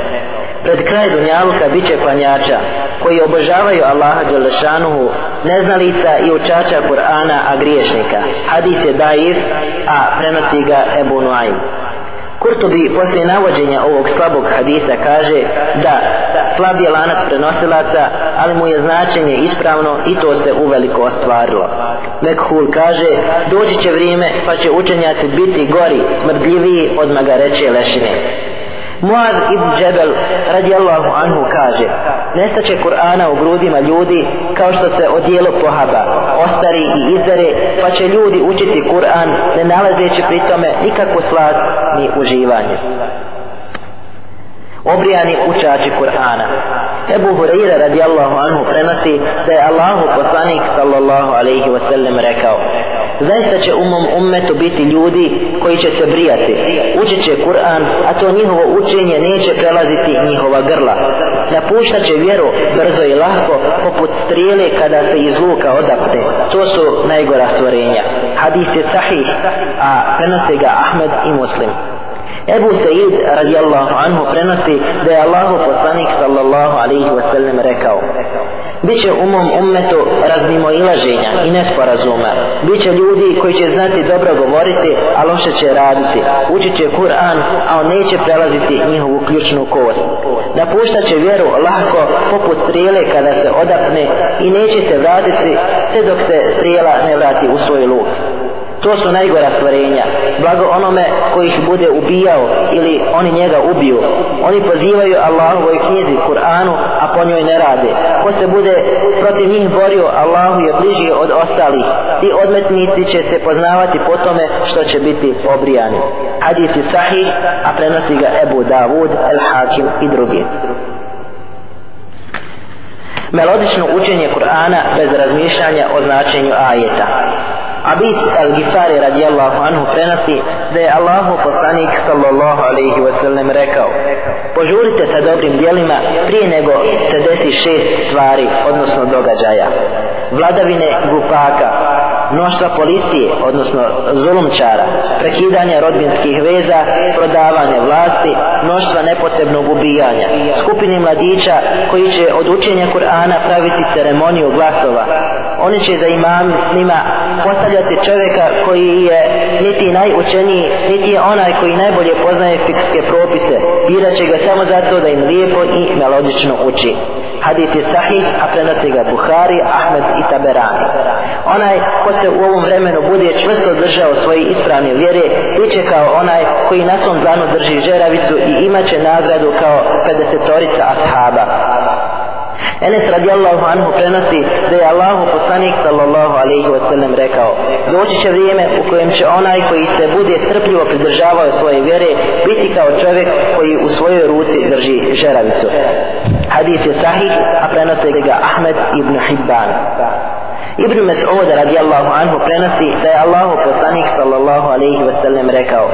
Pred kraj Dunjaluka bit će klanjača koji obožavaju Allaha Đelešanuhu, neznalica i učača Kur'ana, a griješnika. Hadis je daif, a prenosi ga Ebu Nuaym. Kurtobi poslije navođenja ovog slabog hadisa kaže da slab je lanac prenosilaca, ali mu je značenje ispravno i to se uveliko ostvarilo. Mekhul kaže, doći će vrijeme pa će učenjaci biti gori, smrdljiviji od magareće lešine. Muaz ibn Džebel radijallahu anhu kaže Nestaće Kur'ana u grudima ljudi kao što se odijelo pohaba ostari i izdare pa će ljudi učiti Kur'an ne nalazeći pri tome nikakvu slad ni uživanje obrijani učači Kur'ana. Ebu Hureyre radijallahu anhu prenosi da je Allahu poslanik sallallahu alaihi wasallam rekao Zaista će u mom ummetu biti ljudi koji će se brijati, učit će Kur'an, a to njihovo učenje neće prelaziti njihova grla. Napuštat će vjeru brzo i lahko, poput strijele kada se iz luka odapne. To su najgora stvorenja. Hadis je sahih, a prenose ga Ahmed i Muslim. Ebu Sa'id radijallahu anhu prenosi da je Allahu poslanik sallallahu alaihi wa sallam rekao Biće u mom ummetu razmimo ilaženja i nesporazuma. Biće ljudi koji će znati dobro govoriti, a loše će raditi. Učit će Kur'an, a on neće prelaziti njihovu ključnu kost. Napuštat će vjeru lahko poput strijele kada se odapne i neće se vratiti sve dok se strijela ne vrati u svoj luk. To su najgora stvarenja. Blago onome koji ih bude ubijao ili oni njega ubiju. Oni pozivaju Allahovoj knjizi, Kur'anu, a po njoj ne rade. Ko se bude protiv njih borio, Allahu je bliži od ostalih. Ti odmetnici će se poznavati po tome što će biti obrijani. Hadis je sahih, a prenosi ga Ebu Davud, El Hakim i drugi. Melodično učenje Kur'ana bez razmišljanja o značenju ajeta. Abis al-Gifari radijallahu anhu prenosi da je Allahu poslanik sallallahu alaihi wa sallam rekao požurite sa dobrim dijelima prije nego se desi šest stvari, odnosno događaja. Vladavine gupaka, mnoštva policije, odnosno zulumčara, prekidanje rodbinskih veza, prodavanje vlasti, mnoštva nepotrebnog ubijanja, skupine mladića koji će od učenja Kur'ana praviti ceremoniju glasova. Oni će za imamima postavljati čovjeka koji je niti najučeniji, niti je onaj koji najbolje poznaje fikske propise. Birat će ga samo zato da im lijepo i melodično uči. Hadis je sahih, a prenosi ga Buhari, Ahmed i Taberani. Onaj ko se u ovom vremenu bude čvrsto držao svoje ispravne vjere, bit će kao onaj koji na svom dlanu drži žeravicu i imaće nagradu kao 50-torica ashaba. Enes radijallahu anhu prenosi da je Allahu poslanik sallallahu alaihi wa sallam rekao doći će vrijeme u kojem će onaj koji se bude strpljivo pridržavao svoje vjere biti kao čovjek koji u svojoj ruci drži žeravicu. Hadis je sahih, a prenose ga Ahmed ibn Hibban. Ibn Mas'ud radijallahu anhu prenosi da je Allahu poslanik sallallahu alaihi wasallam rekao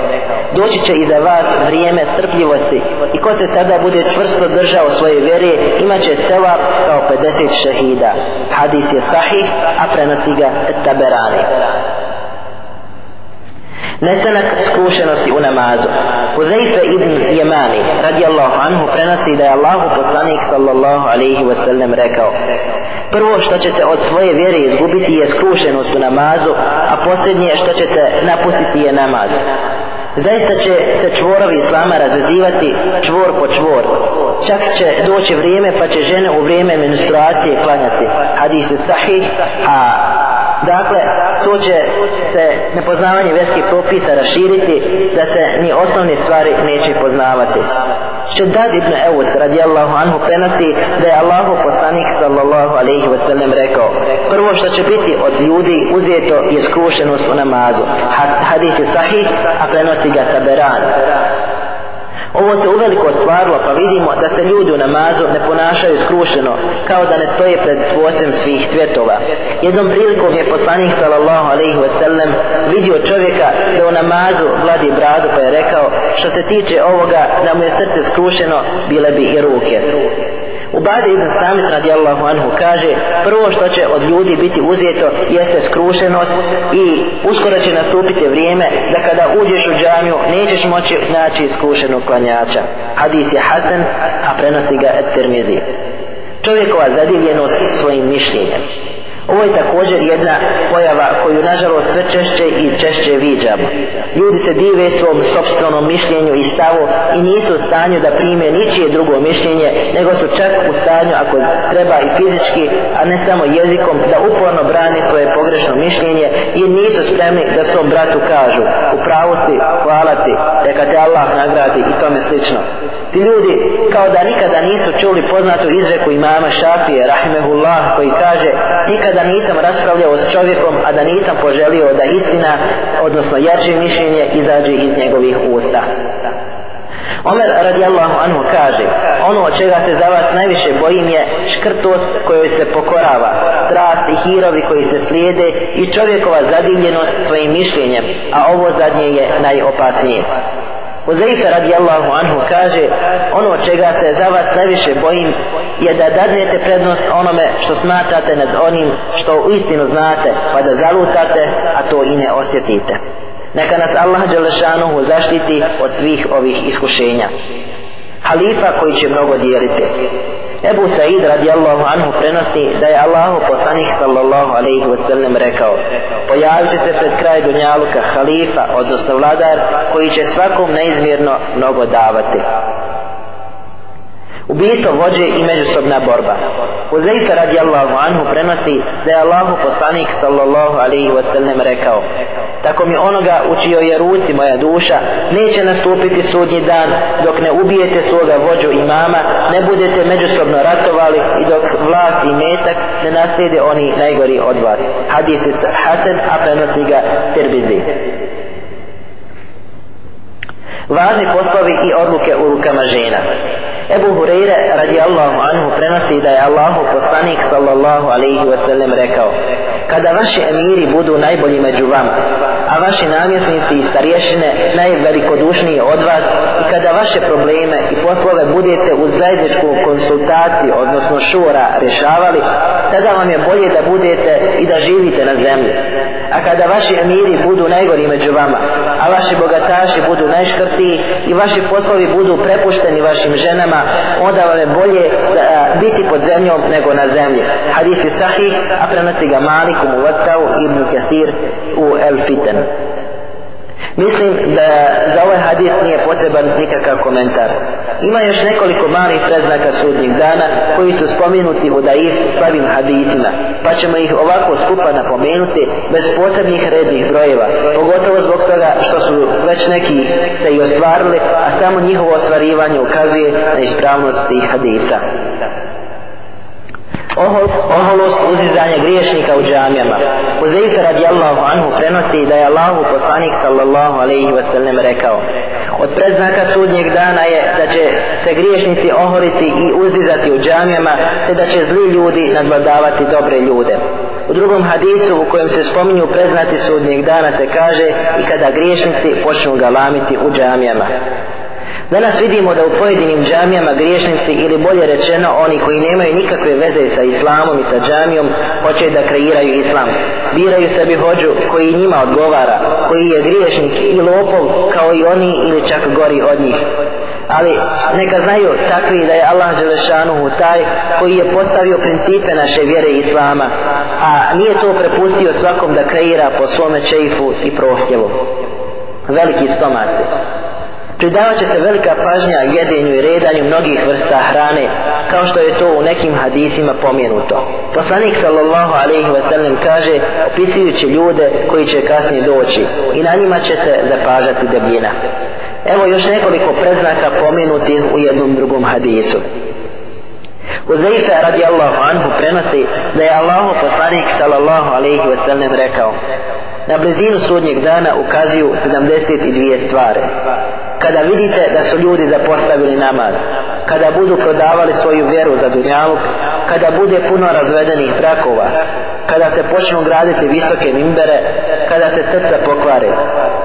doći će iza vas vrijeme strpljivosti i ko se tada bude čvrsto držao svoje vjere imaće sela kao 50 šehida hadis je sahih a prenosi ga taberani Nestanak skrušenosti u namazu. Huzeyfe ibn Jemani, radijallahu anhu, prenosi da je Allahu poslanik sallallahu alaihi wasallam rekao Prvo što ćete od svoje vjere izgubiti je skrušenost u namazu, a posljednje što ćete napustiti je namaz. Zaista će se čvorovi islama razazivati čvor po čvor. Čak će doći vrijeme pa će žene u vrijeme menstruacije klanjati. Hadis je sahih, a dakle to će se nepoznavanje vjerskih propisa raširiti da se ni osnovne stvari neće poznavati. Šedad ibn Eus radijallahu anhu prenosi da je Allahu poslanik sallallahu alaihi wasallam rekao prvo što će biti od ljudi uzeto je skrušenost u namazu. Hadis je sahih, a prenosi ga taberan. Ovo se uveliko ostvarilo pa vidimo da se ljudi u namazu ne ponašaju skrušeno kao da ne stoje pred tvocem svih cvjetova. Jednom prilikom je poslanik sallallahu alaihi wasallam vidio čovjeka da u namazu vladi bradu pa je rekao što se tiče ovoga da mu je srce skrušeno bile bi i ruke. Ubade ibn Samit radijallahu anhu kaže prvo što će od ljudi biti uzeto jeste skrušenost i uskoro će nastupiti vrijeme da kada uđeš u džamiju nećeš moći naći skrušenog klanjača. Hadis je Hasan, a prenosi ga et-Tirmizi. Čovjekova zadivljenost svojim mišljenjem. Ovo je također jedna pojava koju nažalost sve češće i češće viđamo. Ljudi se dive svom sobstvenom mišljenju i stavu i nisu u stanju da prime ničije drugo mišljenje, nego su čak u stanju ako treba i fizički, a ne samo jezikom, da uporno brani svoje pogrešno mišljenje i nisu spremni da svom bratu kažu u pravosti, hvala ti, neka te Allah nagradi i tome slično. Ti ljudi kao da nikada nisu čuli poznatu izreku imama Šafije, rahimehullah, koji kaže nikada da nisam raspravljao s čovjekom, a da nisam poželio da istina, odnosno jače mišljenje, izađe iz njegovih usta. Omer radijallahu anhu kaže ono od čega se za vas najviše bojim je škrtost kojoj se pokorava strast i hirovi koji se slijede i čovjekova zadivljenost svojim mišljenjem a ovo zadnje je najopasnije Uzeifa radijallahu anhu kaže ono čega se za vas najviše bojim je da dadnete prednost onome što smatrate nad onim što u istinu znate pa da zalutate a to i ne osjetite. Neka nas Allah Đelešanuhu zaštiti od svih ovih iskušenja. Halifa koji će mnogo dijeliti. Ebu Said radijallahu anhu prenosi da je Allahu poslanik sallallahu alaihi wa sallam rekao pojavit će se pred kraj dunjaluka halifa odnosno vladar koji će svakom neizmjerno mnogo davati. Ubijstvo vođe i međusobna borba. Uzeifa radijallahu anhu prenosi da je Allahu poslanik sallallahu alaihi wasallam rekao Tako mi onoga u čijoj je ruci moja duša neće nastupiti sudnji dan dok ne ubijete svoga vođu imama ne budete međusobno ratovali i dok vlast i metak ne naslijede oni najgori od vas. Hadis je Hasan a prenosi ga Tirbizi. Važni poslovi i odluke u rukama žena. Ebu Hureyre radijallahu anhu prenosi da je Allahu poslanik sallallahu alaihi wa sallam rekao kada vaši emiri budu najbolji među vama a vaši namjesnici i starješine najvelikodušniji od vas i kada vaše probleme i poslove budete u zajedničku konsultaciju odnosno šura rješavali, tada vam je bolje da budete i da živite na zemlji a kada vaši emiri budu najgori među vama a vaši bogataši budu najškrtiji i vaši poslovi budu prepušteni vašim ženama onda vam je bolje da, biti pod zemljom nego na zemlji. Hadis je sahih, a prenosi ga Malik u Muvattau ibn Kathir u El Fitan. Mislim da za ovaj hadis nije potreban nikakav komentar. Ima još nekoliko malih preznaka sudnjih dana koji su spomenuti u daif slavim hadisima, pa ćemo ih ovako skupa napomenuti bez posebnih rednih brojeva, pogotovo zbog toga što su već neki se i ostvarili, a samo njihovo ostvarivanje ukazuje na ispravnost tih hadisa oholost uzizanja griješnika u džamijama. Huzeyfe radijallahu anhu prenosi da je Allahu poslanik sallallahu alaihi wa sallam rekao od predznaka sudnjeg dana je da će se griješnici ohoriti i uzizati u džamijama te da će zli ljudi nadvladavati dobre ljude. U drugom hadisu u kojem se spominju preznati sudnjeg dana se kaže i kada griješnici počnu galamiti u džamijama. Danas vidimo da u pojedinim džamijama griješnici ili bolje rečeno oni koji nemaju nikakve veze sa islamom i sa džamijom hoće da kreiraju islam. Biraju sebi hođu koji njima odgovara, koji je griješnik i lopov kao i oni ili čak gori od njih. Ali neka znaju takvi da je Allah Želešanuhu taj koji je postavio principe naše vjere islama, a nije to prepustio svakom da kreira po svome čeifu i prohtjevu. Veliki stomaci pridavat će se velika pažnja jedenju i redanju mnogih vrsta hrane, kao što je to u nekim hadisima pomjenuto. Poslanik sallallahu alaihi wa sallam kaže, opisujući ljude koji će kasnije doći i na njima će se zapažati debljina. Evo još nekoliko preznaka pomenuti u jednom drugom hadisu. Uzeife radijallahu anhu prenosi da je Allahu poslanik sallallahu alaihi wa sallam rekao na blizinu sudnjeg dana ukazuju 72 stvari kada vidite da su ljudi zapostavili namaz, kada budu prodavali svoju vjeru za dunjaluk, kada bude puno razvedenih brakova, kada se počnu graditi visoke mimbere, kada se srca pokvare,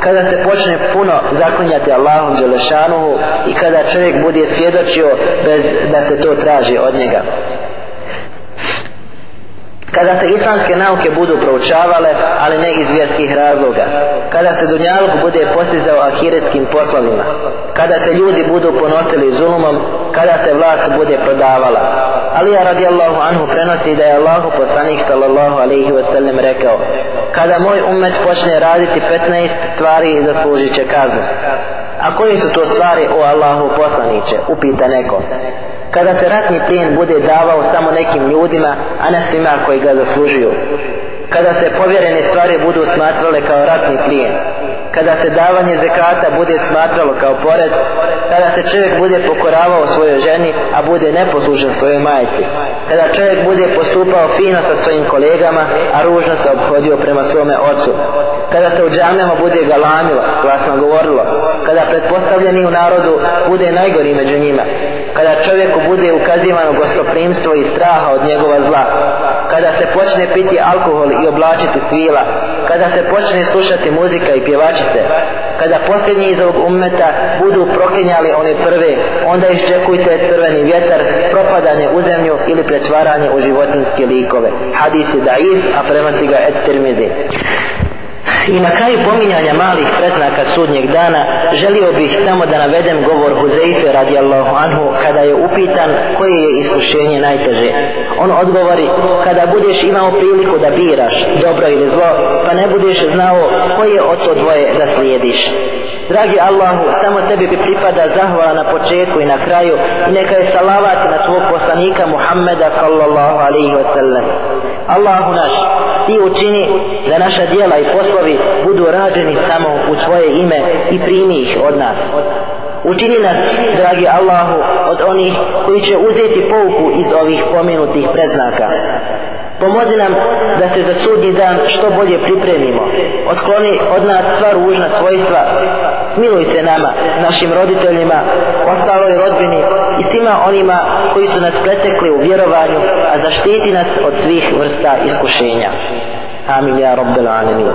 kada se počne puno zakonjati Allahom Đelešanuhu i kada čovjek bude svjedočio bez da se to traži od njega kada se islamske nauke budu proučavale, ali ne iz vjerskih razloga, kada se dunjalog bude postizao ahiretskim poslovima, kada se ljudi budu ponosili zulumom, kada se vlast bude prodavala. Ali ja radijallahu anhu prenosi da je Allahu poslanik sallallahu alaihi wasallam rekao, kada moj umet počne raditi 15 stvari zaslužit će kaznu. A koje su to stvari o Allahu poslaniće? Upita neko kada se ratni plijen bude davao samo nekim ljudima, a ne svima koji ga zaslužuju. Kada se povjerene stvari budu smatrale kao ratni plijen, kada se davanje zekata bude smatralo kao porez, kada se čovjek bude pokoravao svojoj ženi, a bude neposlušan svojoj majci, kada čovjek bude postupao fino sa svojim kolegama, a ružno se obhodio prema svome ocu, kada se u džamljama bude galamilo, glasno govorilo, kada pretpostavljeni u narodu bude najgori među njima, kada čovjeku bude ukazivano gostoprimstvo i straha od njegova zla, kada se počne piti alkohol i oblačiti svila, kada se počne slušati muzika i pjevačice, kada posljednji iz ovog ummeta budu proklinjali one prve, onda iščekujte crveni vjetar, propadanje u zemlju ili pretvaranje u životinske likove. Hadis je daif, a prenosi ga et termizi. I na kraju pominjanja malih preznaka sudnjeg dana, želio bih samo da navedem govor Huzeife radijallahu anhu kada je upitan koje je iskušenje najteže. On odgovori, kada budeš imao priliku da biraš dobro ili zlo, pa ne budeš znao koje od to dvoje da slijediš. Dragi Allahu, samo tebi bi pripada zahvala na početku i na kraju i neka je salavat na tvog poslanika Muhammeda sallallahu alaihi wa sallam. Allahu naš, ti učini da naša dijela i poslovi budu rađeni samo u tvoje ime i primi ih od nas. Učini nas, dragi Allahu, od onih koji će uzeti pouku iz ovih pomenutih predznaka. Pomozi nam da se za sudnji dan što bolje pripremimo. Otkloni od nas sva ružna svojstva. Smiluj se nama, našim roditeljima, ostaloj rodbini i svima onima koji su nas pretekli u vjerovanju, a zaštiti nas od svih vrsta iskušenja. Amin ja rabbel alamin.